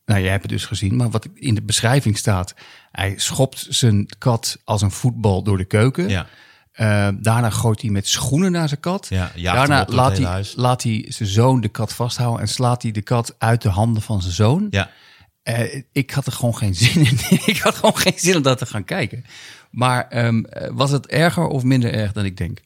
nou jij hebt het dus gezien, maar wat in de beschrijving staat, hij schopt zijn kat als een voetbal door de keuken. Ja. Eh, daarna gooit hij met schoenen naar zijn kat. Ja, daarna laat hij, laat hij zijn zoon de kat vasthouden en slaat hij de kat uit de handen van zijn zoon. Ja. Eh, ik had er gewoon geen zin in. ik had gewoon geen zin om dat te gaan kijken. Maar ehm, eh, was het erger of minder erg dan ik denk?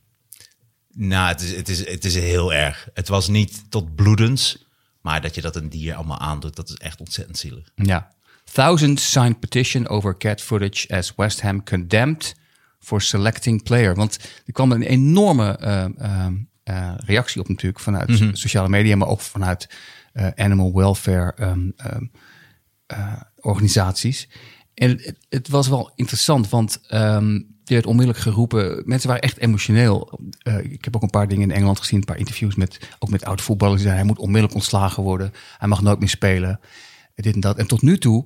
Nou, het is, het, is, het is heel erg. Het was niet tot bloedens. Maar dat je dat een dier allemaal aandoet, dat is echt ontzettend zielig. Ja. Thousands signed petition over cat footage as West Ham condemned for selecting player. Want er kwam een enorme ehm, ehm, eh, reactie op natuurlijk vanuit so- sociale media, maar ook vanuit eh, animal welfare ehm, ehm, eh, organisaties. En het, het was wel interessant, want er werd onmiddellijk geroepen. Mensen waren echt emotioneel. Eh, ik heb ook een paar dingen in Engeland gezien, een paar interviews met ook met oud voetballers. Die hij moet onmiddellijk ontslagen worden. Hij mag nooit meer spelen. Dit en dat. En tot nu toe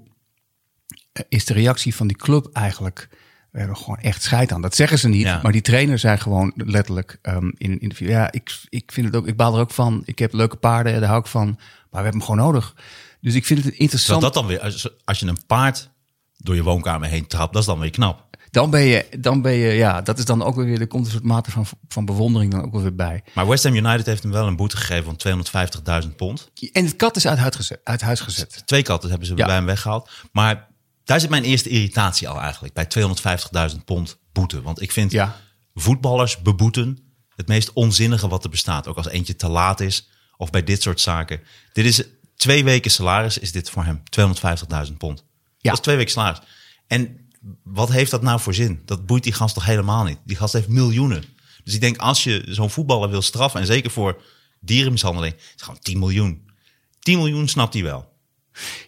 eh, is de reactie van die club eigenlijk. We hebben gewoon echt scheid aan. Dat zeggen ze niet. Ja. Maar die trainer zei gewoon letterlijk ehm, in een interview. Ja, ik, ik vind het ook. Ik baal er ook van. Ik heb leuke paarden, daar hou ik van. Maar we hebben hem gewoon nodig. Dus ik vind het interessant. dat dan weer, als, als je een paard door je woonkamer heen trapt, dat is dan weer knap. Dan ben je, dan ben je, ja, dat is dan ook weer, er komt een soort mate van, van bewondering dan ook wel weer bij. Maar West Ham United heeft hem wel een boete gegeven van 250.000 pond. En het kat is uit huis gezet. Uit huis gezet. Twee katten hebben ze Ja. bij hem weggehaald. Maar daar zit mijn eerste irritatie al eigenlijk. Bij 250.000 pond boete. Want ik vind Ja. voetballers beboeten het meest onzinnige wat er bestaat. Ook als eentje te laat is. Of bij dit soort zaken. Dit is twee weken salaris is dit voor hem. 250.000 pond. Ja. Dat is twee weken salaris. En wat heeft dat nou voor zin? Dat boeit die gast toch helemaal niet? Die gast heeft miljoenen. Dus ik denk, als je zo'n voetballer wil straffen... en zeker voor dierenmishandeling... is het gewoon 10 miljoen. 10 miljoen snapt hij wel.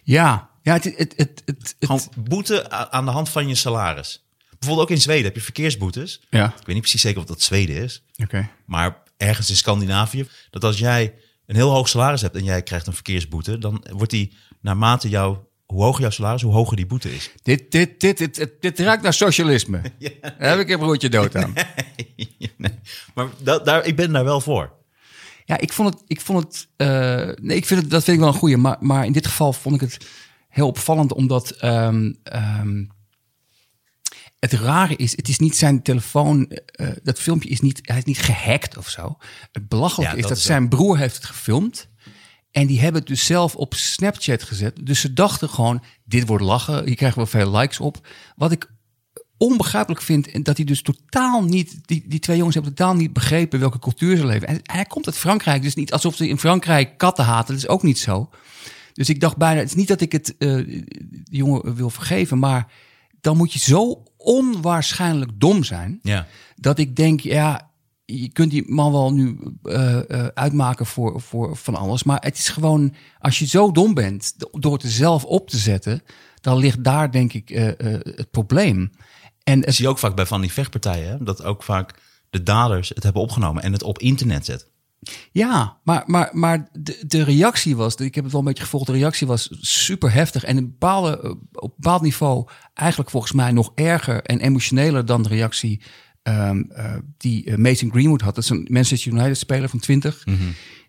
Ja, ja, het, het, het, het, Gewoon boete aan de hand van je salaris. Bijvoorbeeld ook in Zweden heb je verkeersboetes. Ja. Ik weet niet precies zeker of dat Zweden is. Oké. Maar ergens in Scandinavië. Dat als jij een heel hoog salaris hebt en jij krijgt een verkeersboete. Dan wordt die naarmate jou, hoe hoger jouw salaris, hoe hoger die boete is. Dit, dit, dit, dit, dit, ruikt naar socialisme. Daar heb ik een broertje dood aan. nee. Maar da- daar, ik ben daar wel voor. Ja, ik vond het, ik vond het, eh, nee, ik vind het, dat vind ik wel een goeie. Maar, maar in dit geval vond ik het heel opvallend, omdat ehm, ehm, het rare is, het is niet zijn telefoon, eh, dat filmpje is niet, hij is niet gehackt of zo. Het belachelijke Ja, is dat dat is zijn broer heeft het gefilmd. En die hebben het dus zelf op Snapchat gezet. Dus ze dachten gewoon, dit wordt lachen. Hier krijgen we veel likes op. Wat ik onbegrijpelijk vind, en dat hij dus totaal niet, die, die twee jongens hebben totaal niet begrepen welke cultuur ze leven. En hij komt uit Frankrijk, dus niet alsof ze in Frankrijk katten haten. Dat is ook niet zo. Dus ik dacht bijna, het is niet dat ik het eh die jongen wil vergeven, maar dan moet je zo onwaarschijnlijk dom zijn Ja. dat ik denk, ja, je kunt die man wel nu eh, eh, uitmaken voor, voor van alles. Maar het is gewoon, als je zo dom bent door het er zelf op te zetten, dan ligt daar denk ik eh, het probleem. En Dat het, zie je ook vaak bij van die vechtpartijen. Hè? Dat ook vaak de daders het hebben opgenomen en het op internet zetten. ja, maar, maar, maar de, de reactie was, ik heb het wel een beetje gevolgd, de reactie was super heftig. En een bepaalde, op een bepaald niveau eigenlijk volgens mij nog erger en emotioneler dan de reactie ehm, eh, die eh, Mason Greenwood had. Dat is een Manchester United speler van 20.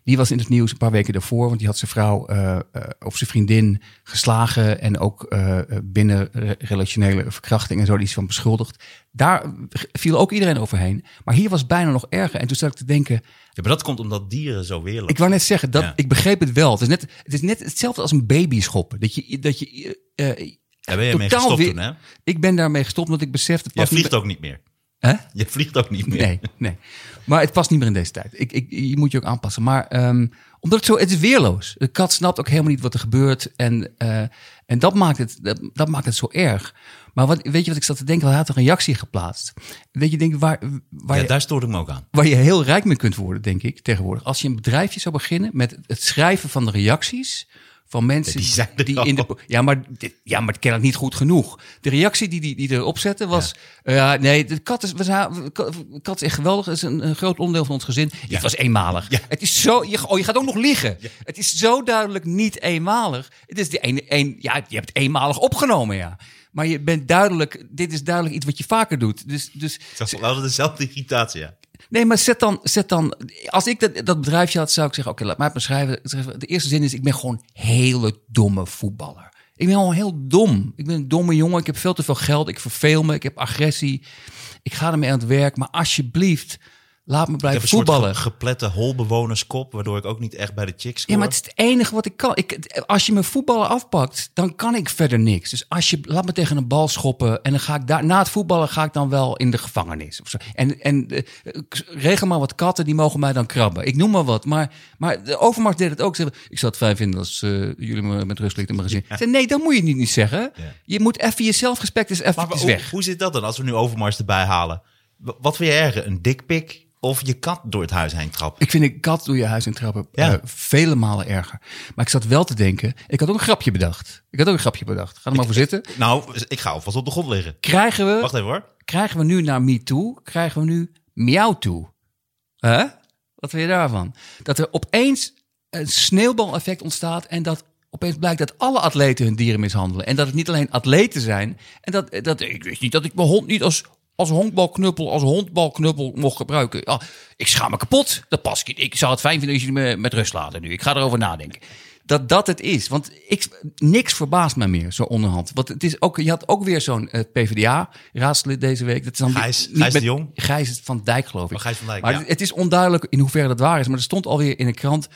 Die was in het nieuws een paar weken daarvoor, want die had zijn vrouw eh, of zijn vriendin geslagen en ook binnen re- relationele verkrachting en zo, die is van beschuldigd. Daar viel ook iedereen overheen. Maar hier was het bijna nog erger. En toen zat ik te denken, Ja, maar dat komt omdat dieren zo weerloos ik wou net zeggen, dat, Ja. ik begreep het wel. Het is, net, het is net hetzelfde als een baby schoppen. Dat je, dat je eh, Daar ben je mee gestopt weer- toen, hè? Ik ben daarmee gestopt omdat ik besefte... Jij vliegt ook niet meer. Hè? Je vliegt ook niet meer. Nee, nee. Maar het past niet meer in deze tijd. Ik, ik, je moet je ook aanpassen. Maar ehm, omdat het zo, het is weerloos. De kat snapt ook helemaal niet wat er gebeurt. En, eh, en dat, maakt het, dat, dat maakt het zo erg. Maar wat, weet je wat ik zat te denken? Hij had een reactie geplaatst. Weet je, denk, waar, waar, Ja, je, daar stoorde ik me ook aan. waar je heel rijk mee kunt worden, denk ik, tegenwoordig. Als je een bedrijfje zou beginnen met het schrijven van de reacties van mensen Die zijn die in de. Ja, maar, ja, maar kennelijk niet goed genoeg. De reactie die die, die erop zette was. eh, Ja, nee, de kat is, we kat- is echt geweldig. Het is een, een groot onderdeel van ons gezin. Het was eenmalig. Het is zo. Je, oh, je gaat ook nog liegen. Het is zo duidelijk niet eenmalig. Het is de een, een, ja, je hebt het eenmalig opgenomen, ja. Maar je bent duidelijk, dit is duidelijk iets wat je vaker doet. Dus, dus Dat is wel dezelfde irritatie, ja. Nee, maar zet dan, zet dan. Als ik dat, dat bedrijfje had, zou ik zeggen: Oké, laat mij beschrijven. De eerste zin is: Ik ben gewoon hele domme voetballer. Ik ben gewoon heel dom. Ik ben een domme jongen. Ik heb veel te veel geld. Ik verveel me. Ik heb agressie. Ik ga ermee aan het werk. Maar alsjeblieft, laat me Ik blijven heb een voetballen. geplette holbewonerskop, waardoor ik ook niet echt bij de chicks score. Ja, maar het is het enige wat ik kan. Ik, als je mijn voetballen afpakt, dan kan ik verder niks. Dus als je laat me tegen een bal schoppen en dan ga ik daar na het voetballen ga ik dan wel in de gevangenis of zo. En en eh, regel maar wat katten die mogen mij dan krabben. Ik noem maar wat. Maar maar de Overmars deed het ook. Ze zeggen, Ik het fijn vinden als eh, jullie me met rust lieten in mijn gezin. Zei, nee, dat moet je niet, niet zeggen. Ja. Je moet even je zelfrespect is even Maar hoe, weg. hoe zit dat dan als we nu Overmars erbij halen? Wat vind je erger, een dikpik of je kat door het huis heen trappen? Ik vind een kat door je huis in trappen Ja. eh, vele malen erger. Maar ik zat wel te denken. Ik had ook een grapje bedacht. Ik had ook een grapje bedacht. Ga er maar voor zitten. Nou, ik ga alvast op de grond liggen. Krijgen we Wacht even hoor. krijgen we nu naar Me Too, krijgen we nu Miauw Toe. Hè? Wat vind je daarvan? Dat er opeens een sneeuwbaleffect ontstaat en dat opeens blijkt dat alle atleten hun dieren mishandelen. En dat het niet alleen atleten zijn. En dat, dat ik wist niet dat ik mijn hond niet als, als honkbalknuppel, als hondbalknuppel mocht gebruiken. Ja, ik schaam me kapot. Dat pas ik niet. Ik zou het fijn vinden als jullie me met rust laten nu. Ik ga erover nadenken. Dat dat het is. Want ik, niks verbaast mij meer, zo onderhand. Want het is ook, je had ook weer zo'n eh, PvdA-raadslid deze week. Dat is dan Gijs- niet Gijs de Jong? Gijs van Dijk, geloof ik. Oh, Gijs van Dijk, maar ja. het- het is onduidelijk in hoeverre dat waar is. Maar er stond alweer in een krant.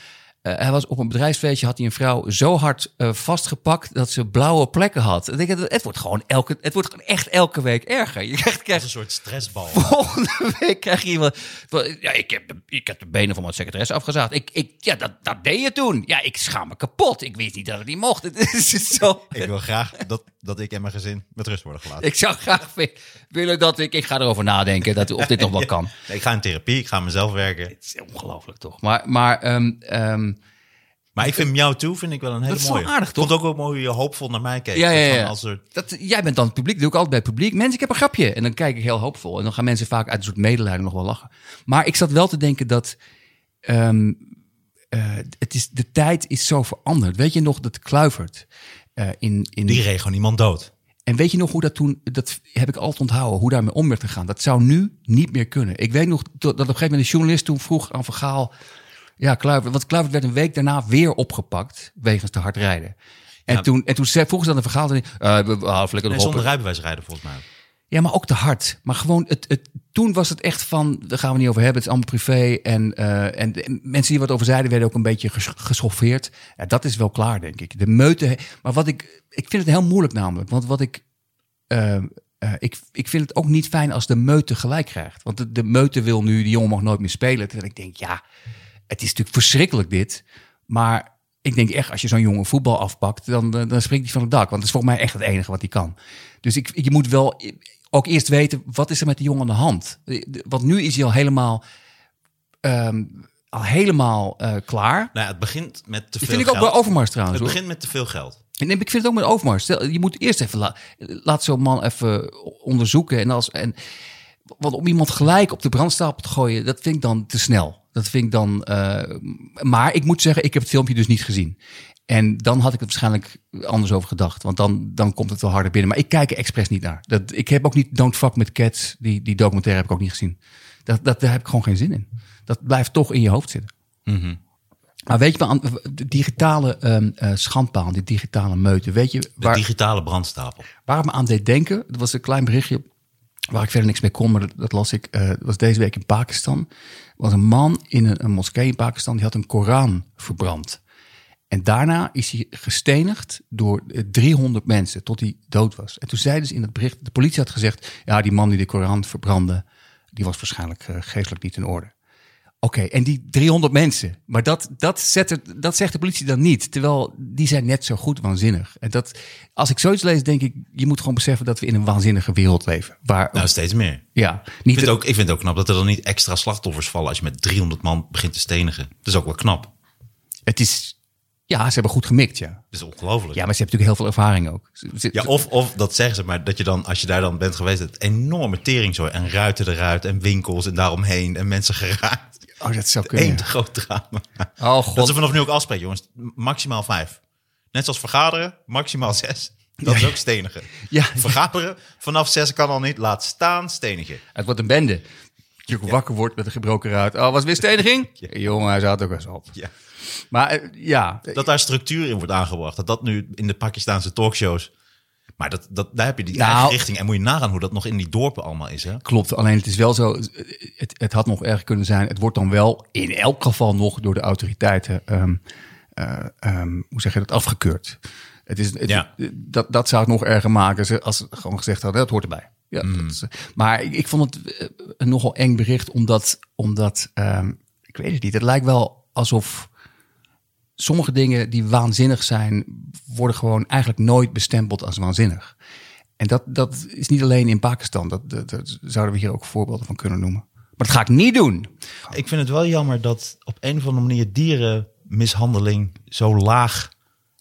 Eh, hij was op een bedrijfsfeestje, had hij een vrouw zo hard eh, vastgepakt dat ze blauwe plekken had. Ik denk, het wordt gewoon elke, het wordt gewoon echt elke week erger. Je krijgt, een soort stressbal. volgende week krijg je iemand. Ja, ik heb, de, ik heb de benen van mijn secretaresse afgezaagd. Ik, ik, ja, dat, dat deed je toen. Ja, ik schaam me kapot. Ik wist niet dat het niet mocht. Het is zo. Ik wil graag dat, dat ik en mijn gezin met rust worden gelaten. Ik zou graag wi- willen dat ik. Ik ga erover nadenken dat, of dit nog wel kan. Ik ga in therapie, ik ga mezelf werken. Het is ongelooflijk toch? Maar, maar ehm, ehm, Maar ik vind Miauw toe vind ik wel een hele Dat is wel mooie. aardig, Ik vond ook wel mooi hoe je hoopvol naar mij keek. Ja, ja, ja. Als er, dat, jij bent dan het publiek. Dat doe ik altijd bij het publiek. Mensen, ik heb een grapje. En dan kijk ik heel hoopvol. En dan gaan mensen vaak uit een soort medelijden nog wel lachen. Maar ik zat wel te denken dat. ehm, eh, het is, de tijd is zo veranderd. Weet je nog dat Kluivert eh, in, in die reed gewoon iemand dood. En weet je nog hoe dat toen, dat heb ik altijd onthouden, hoe daarmee om werd gegaan. Dat zou nu niet meer kunnen. Ik weet nog dat op een gegeven moment een journalist toen vroeg aan Vergaal, ja, Kluivert, want Kluivert werd een week daarna weer opgepakt wegens te hard rijden. En Ja. toen, en toen zei, vroegen ze aan de Vergaal, uh, we halen lekker op. zonder rijbewijs rijden volgens mij. Ja, maar ook te hard. Maar gewoon, het, het, toen was het echt van, daar gaan we niet over hebben, het is allemaal privé. En, eh, en, en mensen die wat over zeiden, werden ook een beetje ges- geschoffeerd. Ja, dat is wel klaar, denk ik. De meute, maar wat ik, ik vind het heel moeilijk namelijk. Want wat ik, eh, ik, ik vind het ook niet fijn als de meute gelijk krijgt. Want de, de meute wil nu, die jongen mag nooit meer spelen. Terwijl ik denk, ja, het is natuurlijk verschrikkelijk dit. Maar ik denk echt, als je zo'n jongen voetbal afpakt, dan, dan dan springt hij van het dak. Want dat is volgens mij echt het enige wat hij kan. Dus ik, je moet wel ook eerst weten, wat is er met die jongen aan de hand? Want nu is hij al helemaal, ehm, al helemaal eh, klaar. Nou het begint met te veel vind ik ook geld. bij Overmars trouwens. Het hoor. begint met te veel geld. En ik vind het ook met Overmars. Stel, je moet eerst even la- laat zo'n man even onderzoeken. En als, en, want om iemand gelijk op de brandstapel te gooien, dat vind ik dan te snel. Dat vind ik dan. eh, maar ik moet zeggen, ik heb het filmpje dus niet gezien. En dan had ik het waarschijnlijk anders over gedacht. Want dan, dan komt het wel harder binnen. Maar ik kijk er expres niet naar. Dat, ik heb ook niet Don't Fuck with Cats. Die, die documentaire heb ik ook niet gezien. Dat, dat, daar heb ik gewoon geen zin in. Dat blijft toch in je hoofd zitten. Maar weet je, wel, de digitale eh, schandpaal, die digitale meute. Weet je De waar, digitale brandstapel. waar het me aan deed denken? Dat was een klein berichtje waar ik verder niks mee kon, maar dat, dat las ik. dat was deze week in Pakistan. Was een man in een, moskee in Pakistan, die had een Koran verbrand. En daarna is hij gestenigd door eh, 300 mensen tot hij dood was. En toen zeiden ze in het bericht, de politie had gezegd, ja, die man die de Koran verbrandde, die was waarschijnlijk eh, geestelijk niet in orde. Oké, en die 300 mensen, maar dat, dat, zet het, dat zegt de politie dan niet. Terwijl die zijn net zo goed waanzinnig. En dat, als ik zoiets lees, denk ik, je moet gewoon beseffen dat we in een waanzinnige wereld leven. Waar, Nou, steeds meer. ja, Ik niet vind, het ook, ik vind het ook knap dat er dan niet extra slachtoffers vallen als je met 300 man begint te stenigen. Dat is ook wel knap. het is, ja, ze hebben goed gemikt, ja. Dat is ongelooflijk. Ja, maar ze hebben natuurlijk heel veel ervaring ook. Ja, of, of dat zeggen ze, maar dat je dan, als je daar dan bent geweest, het enorme teringzooi en ruiten eruit en winkels en daaromheen en mensen geraakt. Oh, dat zou kunnen. Eén groot drama. Oh Dat god. ze vanaf nu ook afspreken, jongens. Maximaal vijf. Net zoals vergaderen, maximaal zes. Dat is ook stenigen. Ja. Vergaderen, vanaf zes kan al niet. Laat staan, stenigen. Het wordt een bende. Je wakker wordt met een gebroken ruit. Oh, was weer steniging? Jongen, hij zat ook eens op. Ja. Maar eh, ja, Dat daar structuur in wordt aangebracht. Dat dat nu in de Pakistaanse talkshows... Maar dat, dat, daar heb je die Nou- eigen richting. En moet je nagaan hoe dat nog in die dorpen allemaal is. Hè? klopt. Alleen het is wel zo, het, het had nog erg kunnen zijn. Het wordt dan wel in elk geval nog door de autoriteiten, ehm, eh, ehm, hoe zeg je dat, afgekeurd. Het is, het- Ja. dat, dat zou het nog erger maken als ze gewoon gezegd hadden, dat hoort erbij. Ja, Mm. dat is- maar ik, ik vond het eh, een nogal eng bericht, omdat, omdat ehm, ik weet het niet, het lijkt wel alsof sommige dingen die waanzinnig zijn, worden gewoon eigenlijk nooit bestempeld als waanzinnig. En dat, dat is niet alleen in Pakistan. Dat, dat, dat zouden we hier ook voorbeelden van kunnen noemen. Maar dat ga ik niet doen. Ik vind het wel jammer dat op een of andere manier dierenmishandeling zo laag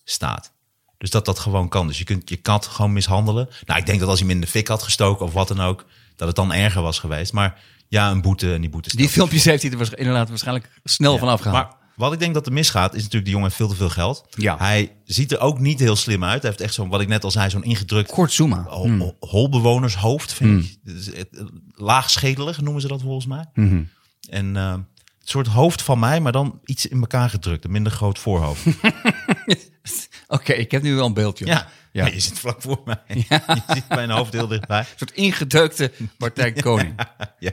staat. Dus dat dat gewoon kan. Dus je kunt je kat gewoon mishandelen. Nou, ik denk dat als hij hem in de fik had gestoken of wat dan ook, dat het dan erger was geweest. Maar ja, een boete en die boete. Die filmpjes heeft hij er waarsch- inderdaad waarschijnlijk snel van afgehaald. Maar wat ik denk dat er misgaat, is natuurlijk die jongen heeft veel te veel geld. Ja. Hij ziet er ook niet heel slim uit. Hij heeft echt zo'n, wat ik net al zei, zo'n ingedrukt Kort Zuma. hol- hol- holbewonershoofd, vind ik. Het- het- Laagschedelig noemen ze dat volgens mij. En eh, het soort hoofd van mij, maar dan iets in elkaar gedrukt. Een minder groot voorhoofd. Oké, ik heb nu wel een beeldje. ja. Ja. Maar je zit vlak voor mij. Je ziet mijn hoofd heel dichtbij. Een soort ingedeukte Martijn Koning. ja.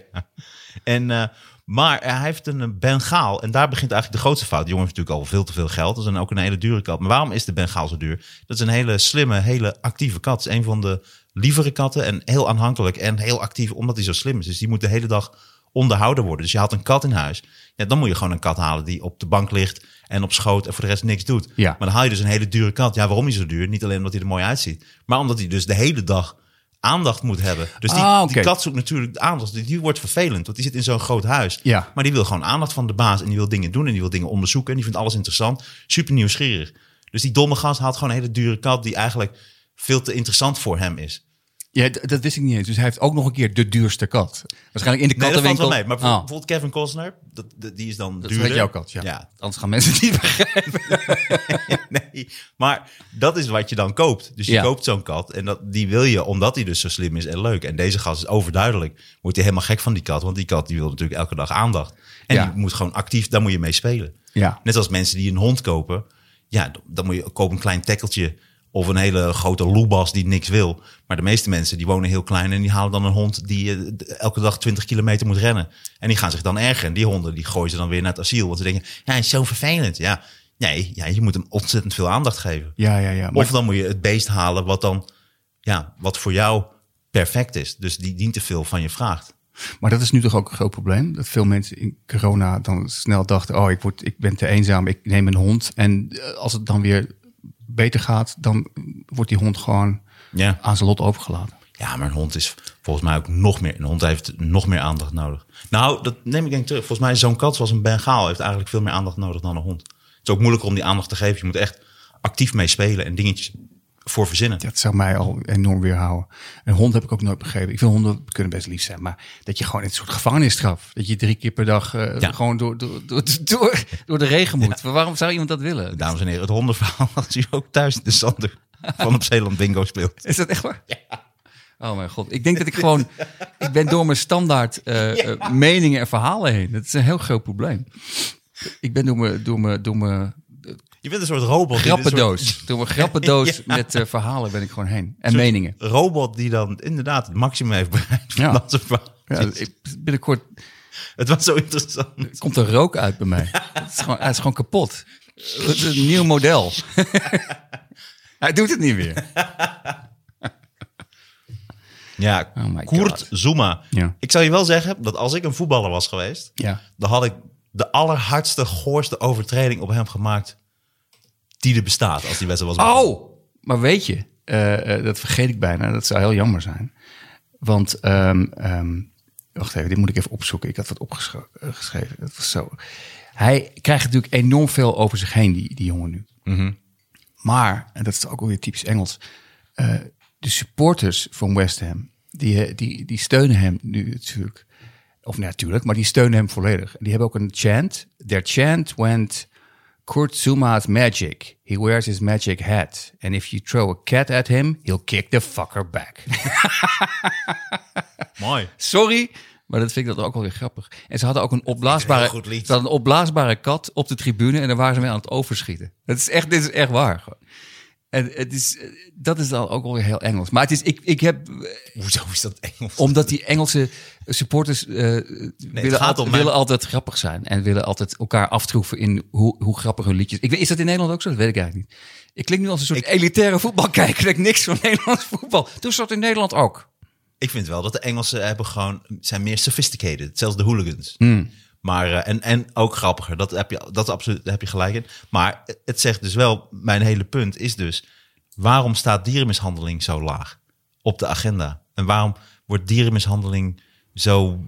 En, eh, maar hij heeft een Bengaal. En daar begint eigenlijk de grootste fout. Die jongen heeft natuurlijk al veel te veel geld. Dat is dan ook een hele dure kat. Maar waarom is de Bengaal zo duur? Dat is een hele slimme, hele actieve kat. Het is een van de lievere katten. En heel aanhankelijk en heel actief, omdat hij zo slim is. Dus die moet de hele dag onderhouden worden. Dus je haalt een kat in huis. Ja, dan moet je gewoon een kat halen die op de bank ligt en op schoot en voor de rest niks doet. Ja. Maar dan haal je dus een hele dure kat. Ja, waarom is hij zo duur? Niet alleen omdat hij er mooi uitziet, maar omdat hij dus de hele dag aandacht moet hebben. Dus die, Ah, die kat zoekt natuurlijk de aandacht. Die, die wordt vervelend, want die zit in zo'n groot huis. Ja. Maar die wil gewoon aandacht van de baas en die wil dingen doen en die wil dingen onderzoeken en die vindt alles interessant. Super nieuwsgierig. Dus die domme gast haalt gewoon een hele dure kat die eigenlijk veel te interessant voor hem is. Ja, dat wist ik niet eens. Dus hij heeft ook nog een keer de duurste kat. Waarschijnlijk in de Nee, dat valt kattenwinkel. wel mee. Maar Ah, bijvoorbeeld bijvoorbeeld Kevin Costner, dat, dat- die is dan dat is duurder. net jouw kat, ja. ja. Anders gaan mensen het niet begrijpen. nee, maar dat is wat je dan koopt. Dus je Ja. koopt zo'n kat en dat, die wil je omdat hij dus zo slim is en leuk. En deze gast is overduidelijk. Wordt hij helemaal gek van die kat, want die kat die wil natuurlijk elke dag aandacht. En Ja. die moet gewoon actief, daar moet je mee spelen. Ja. Net als mensen die een hond kopen. Ja, dan- dan moet je koop een klein tekkeltje of een hele grote loebas die niks wil. Maar de meeste mensen die wonen heel klein en die halen dan een hond die eh, elke dag 20 kilometer moet rennen. En die gaan zich dan ergeren. En die honden die gooien ze dan weer naar het asiel. Want ze denken, ja, hij is zo vervelend. Ja, nee, ja, je moet hem ontzettend veel aandacht geven. Ja, ja, ja. Maar Of dan moet je het beest halen wat dan, ja, wat voor jou perfect is. Dus die niet te veel van je vraagt. Maar dat is nu toch ook een groot probleem. Dat veel mensen in corona dan snel dachten: oh, ik, word, ik ben te eenzaam, ik neem een hond. En eh, als het dan weer beter gaat, dan wordt die hond gewoon Ja. aan zijn lot overgelaten. Ja, maar een hond is volgens mij ook nog meer. Een hond heeft nog meer aandacht nodig. Nou, dat neem ik denk terug. Volgens mij zo'n kat zoals een Bengaal heeft eigenlijk veel meer aandacht nodig dan een hond. Het is ook moeilijker om die aandacht te geven. Je moet echt actief mee spelen en dingetjes voor verzinnen. Dat zou mij al enorm weerhouden. Een hond heb ik ook nooit begrepen. Ik vind honden kunnen best lief zijn, maar dat je gewoon in een soort gevangenisstraf, dat je drie keer per dag eh, Ja. gewoon door, door, door, door, door de regen moet. Waarom zou iemand dat willen? Dames en heren, het hondenverhaal als u ook thuis in de Sander van op Zeeland Bingo speelt. Is dat echt waar? Ja. Oh mijn god. Ik denk dat ik gewoon... Ik ben door mijn standaard eh, eh, meningen en verhalen heen. Dat is een heel groot probleem. Ik ben door mijn, door mijn, door mijn Je bent een soort robot. een soort- grappendoos. Door mijn grappendoos met eh, verhalen ben ik gewoon heen. En meningen. robot die dan inderdaad het maximum heeft bereikt van Ja. dat soort verhalen. Ja, ik, binnenkort Het was zo interessant. komt er rook uit bij mij. Het is gewoon, hij is gewoon kapot. Het is een nieuw model. Hij doet het niet meer. Ja, Oh God. Zuma. Ja. Ik zou je wel zeggen dat als ik een voetballer was geweest, Ja. dan had ik de allerhardste, goorste overtreding op hem gemaakt die er bestaat als die wedstrijd was. begonnen. Oh, maar weet je, eh, eh, dat vergeet ik bijna. Dat zou heel jammer zijn. Want, ehm, ehm, wacht even, dit moet ik even opzoeken. Ik had wat opgeschreven. Dat was zo. Hij krijgt natuurlijk enorm veel over zich heen, die, die jongen nu. Maar, en dat is ook weer typisch Engels, eh, de supporters van West Ham, die, eh, die, die steunen hem nu natuurlijk. Of natuurlijk, maar die steunen hem volledig. En die hebben ook een chant. Their chant went Kurt Zuma's magic. He wears his magic hat. And if you throw a cat at him, he'll kick the fucker back. Mooi. Sorry, maar dat vind ik dat ook wel weer grappig. En ze hadden ook een opblaasbare, ze hadden een opblaasbare kat op de tribune en daar waren ze mee aan het overschieten. Dat is echt, dit is echt waar. gewoon. En het is, eh, dat is dan ook wel heel Engels. Maar het is, ik, ik heb, eh, Hoezo is dat Engels? omdat die Engelse supporters eh, willen, willen altijd grappig zijn. En willen altijd elkaar aftroeven in hoe, hoe grappig hun liedjes. Ik weet, is dat in Nederland ook zo? Dat weet ik eigenlijk niet. Ik klink nu als een soort elitaire voetbalkijker. Dat ik niks van Nederlands voetbal. Toen zat in Nederland ook. Ik vind wel dat de Engelsen hebben gewoon, zijn meer sophisticated. Zelfs de hooligans. Maar, eh, en, en ook grappiger. Dat heb je, dat absoluut, heb je gelijk in. Maar het zegt dus wel, mijn hele punt is dus... waarom staat dierenmishandeling zo laag op de agenda? En waarom wordt dierenmishandeling zo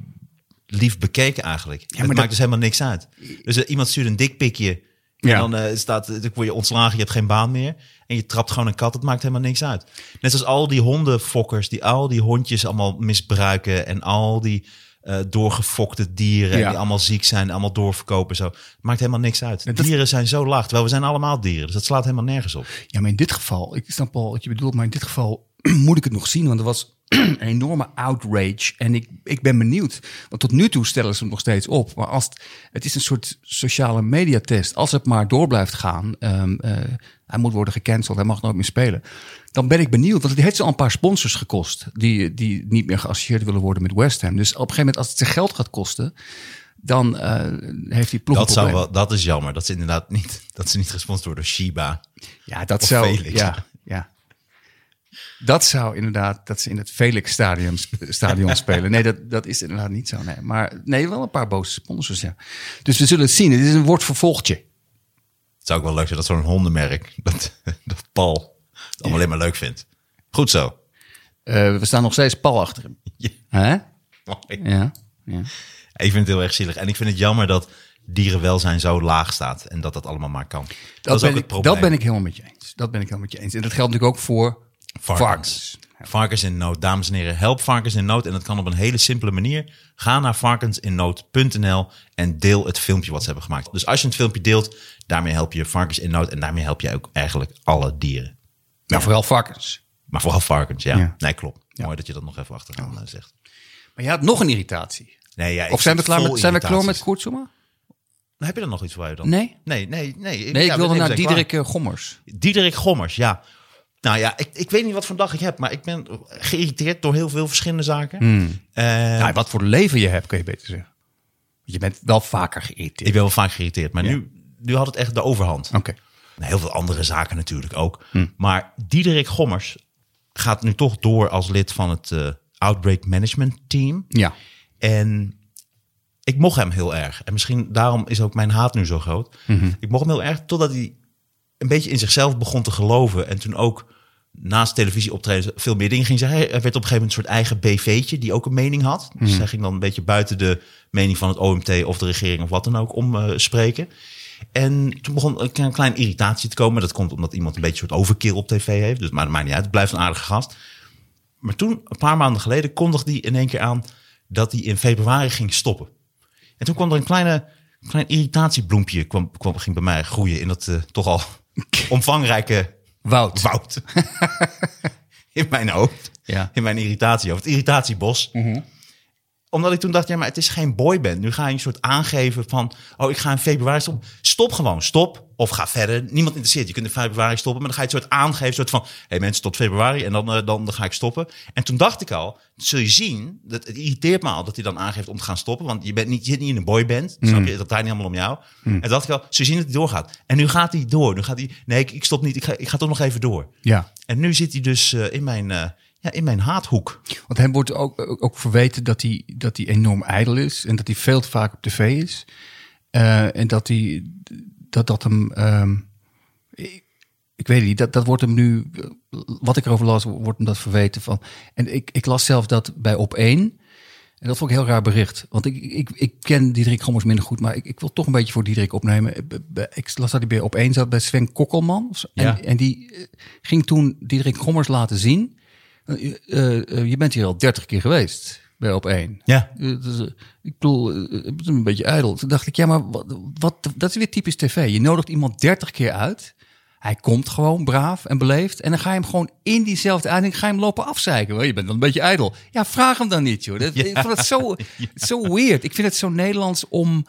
lief bekeken eigenlijk? het maar maakt dat- dus helemaal niks uit. Dus eh, iemand stuurt een dikpikje... En Ja. dan eh, staat, dan word je ontslagen, je hebt geen baan meer. En je trapt gewoon een kat, het maakt helemaal niks uit. Net zoals al die hondenfokkers, die al die hondjes allemaal misbruiken. En al die eh, doorgefokte dieren, Ja. die allemaal ziek zijn, allemaal doorverkopen. Zo. Maakt helemaal niks uit. dat- Dieren zijn zo laag, terwijl we zijn allemaal dieren. Dus dat slaat helemaal nergens op. Ja, maar in dit geval, ik snap wel wat je bedoelt, maar in dit geval moet ik het nog zien, want er was een enorme outrage. En ik, ik ben benieuwd, want tot nu toe stellen ze hem nog steeds op. Maar als het, het is een soort sociale mediatest. Als het maar door blijft gaan, ehm, eh, hij moet worden gecanceld, hij mag nooit meer spelen. Dan ben ik benieuwd, want het heeft ze al een paar sponsors gekost die, die niet meer geassocieerd willen worden met West Ham. Dus op een gegeven moment, als het ze geld gaat kosten, dan eh, heeft die ploeg Dat, zou wel, dat is jammer. Dat ze inderdaad niet, dat ze niet gesponsord worden door Shiba. Ja, dat zou. Felix. Ja, ja. Dat zou inderdaad, dat ze in het Felix stadion, stadion spelen. Nee, dat, dat is inderdaad niet zo. Nee. Maar nee, wel een paar boze sponsors, ja. Dus we zullen het zien. Het is een woord vervolgtje. Het zou ook wel leuk zijn dat zo'n hondenmerk, dat, dat Paul het allemaal alleen maar leuk vindt. Goed zo. Eh, we staan nog steeds pal achter hem. Ja. Hè? Mooi. Ja. ja. Ik vind het heel erg zielig. En ik vind het jammer dat dierenwelzijn zo laag staat. En dat dat allemaal maar kan. Dat, Dat, is ook het probleem. dat ben ik helemaal met je eens. Dat ben ik helemaal met je eens. En dat geldt natuurlijk ook voor varkens. Varkens. Varkens in nood. Dames en heren, help varkens in nood. En dat kan op een hele simpele manier. Ga naar varkensinnood.nl en deel het filmpje wat ze hebben gemaakt. Dus als je het filmpje deelt, daarmee help je varkens in nood. En daarmee help je ook eigenlijk alle dieren. Maar vooral varkens. Maar vooral varkens, ja. Ja. Nee, klopt. Mooi dat je dat nog even achteraan eh, zegt. Maar je had nog een irritatie. Nee, ja, Of zijn we klaar met, zijn we klaar met. Koertsuma? Heb je er nog iets voor je dan? Nee. Nee, nee, nee. Nee, Ja, ik wilde naar Diederik eh, Gommers. Diederik Gommers, ja. Nou ja, ik, ik weet niet wat voor dag ik heb, maar ik ben geïrriteerd door heel veel verschillende zaken. Eh, Ja, wat voor leven je hebt, kun je beter zeggen. Je bent wel vaker geïrriteerd. ik ben wel vaak geïrriteerd, maar nu, nu had het echt de overhand. Oké. Nou, Heel veel andere zaken natuurlijk ook. Maar Diederik Gommers gaat nu toch door als lid van het eh, Outbreak Management Team. Ja. En ik mocht hem heel erg. En misschien daarom is ook mijn haat nu zo groot. Ik mocht hem heel erg totdat hij een beetje in zichzelf begon te geloven. En toen ook naast televisie optreden veel meer dingen ging zeggen. Hij werd op een gegeven moment een soort eigen BV'tje die ook een mening had. Dus hij ging dan een beetje buiten de mening van het OMT of de regering of wat dan ook om eh, spreken. En toen begon een klein- klein irritatie te komen. Dat komt omdat iemand een beetje een soort overkill op tv heeft. Dus, maar dat maakt niet uit. Het blijft een aardige gast. Maar toen, een paar maanden geleden, kondigde hij in één keer aan dat hij in februari ging stoppen. En toen kwam er een kleine, klein irritatiebloempje, kwam, kwam, ging bij mij groeien in dat eh, toch al omvangrijke Wout. woud. in mijn hoofd, Ja. in mijn irritatie, of het irritatiebos. Omdat ik toen dacht, ja, maar het is geen boyband. Nu ga je een soort aangeven van, oh, ik ga in februari stoppen. Stop gewoon, stop. Of ga verder. Niemand interesseert. Je kunt in februari stoppen, maar dan ga je het soort aangeven, soort van, hé hey, mensen, tot februari en dan, eh, dan, dan ga ik stoppen. En toen dacht ik al, zul je zien, dat het irriteert me al dat hij dan aangeeft om te gaan stoppen, want je bent niet, je zit niet in een boyband, snap je? Dat draait niet helemaal om jou. En toen dacht ik al, zul je zien dat hij doorgaat. En nu gaat hij door. Nu gaat hij, nee, ik, ik stop niet. Ik ga, ik ga toch nog even door. Ja. En nu zit hij dus eh, in mijn, eh, ja, in mijn haathoek. Want hem wordt ook, ook, verweten dat hij, dat hij enorm ijdel is. En dat hij veel te vaak op tv is. Eh, en dat hij, dat, dat hem, ehm, ik, ik weet niet, dat, dat wordt hem nu, wat ik erover las, wordt hem dat verweten van. En ik, ik las zelf dat bij op één. En dat vond ik een heel raar bericht. Want ik, ik, ik ken Diederik Gommers minder goed, maar ik, ik wil toch een beetje voor Diederik opnemen. Ik las dat hij bij op één zat bij Sven Kokkelman. Ja. En, en die eh, ging toen Diederik Gommers laten zien. Eh, eh, eh, je bent hier al dertig keer geweest bij op één. Ja. Eh, dus, ik bedoel, het is een beetje ijdel. Toen dacht ik, ja, maar wat, wat, dat is weer typisch tv. Je nodigt iemand 30 keer uit. Hij komt gewoon braaf en beleefd. En dan ga je hem gewoon in diezelfde uiting ga je hem lopen afzeiken. Je bent dan een beetje ijdel. Ja, vraag hem dan niet, joh. Dat, Ik vond het zo, zo weird. Ik vind het zo Nederlands om...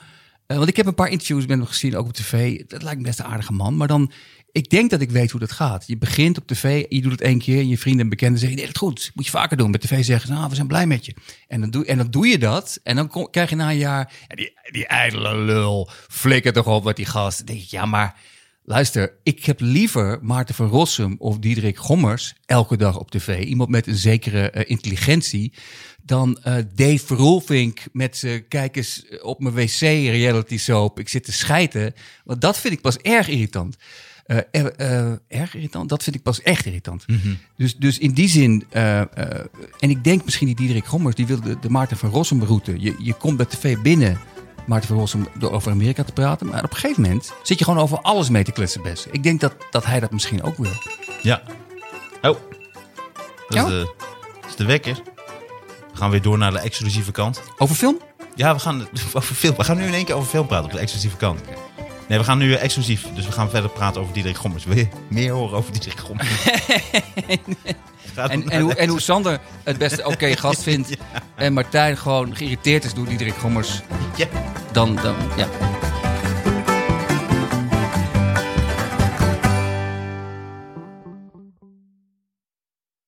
eh, want ik heb een paar interviews met hem gezien, ook op tv. Dat lijkt me best een aardige man. Maar dan, ik denk dat ik weet hoe dat gaat. Je begint op tv, je doet het één keer. En je vrienden en bekenden zeggen, nee, dat is goed. Moet je vaker doen. Bij tv zeggen ze, nou, we zijn blij met je. En dan doe, en dan doe je dat. En dan krijg je na een jaar, ja, die, die ijdele lul. Flikker toch op met die gast. Dan denk ik, ja, maar luister. Ik heb liever Maarten van Rossum of Diederik Gommers elke dag op tv. Iemand met een zekere eh, intelligentie. Dan eh, Dave Verhulvink met zijn kijk eens op mijn wc reality soap. Ik zit te schijten. Want dat vind ik pas erg irritant. Eh, eh, erg irritant? Dat vind ik pas echt irritant. dus, dus in die zin, en ik denk misschien die Diederik Gommers, die wil de, de Maarten van Rossum route. Je, je komt bij tv binnen, Maarten van Rossum, door over Amerika te praten. Maar op een gegeven moment zit je gewoon over alles mee te kletsen best. Ik denk dat, dat hij dat misschien ook wil. Ja. Oh. Dat is, Ja? de, dat is de wekker. We gaan weer door naar de exclusieve kant. Over film? Ja, we gaan over film. We gaan nu in één keer over film praten op de exclusieve kant. Nee, we gaan nu eh, exclusief. Dus we gaan verder praten over Diederik Gommers. Wil je meer horen over Diederik Gommers? En, het en, hoe, en hoe Sander het beste oké gast vindt. En Martijn gewoon geïrriteerd is door Diederik Gommers. Ja. Dan, dan ja.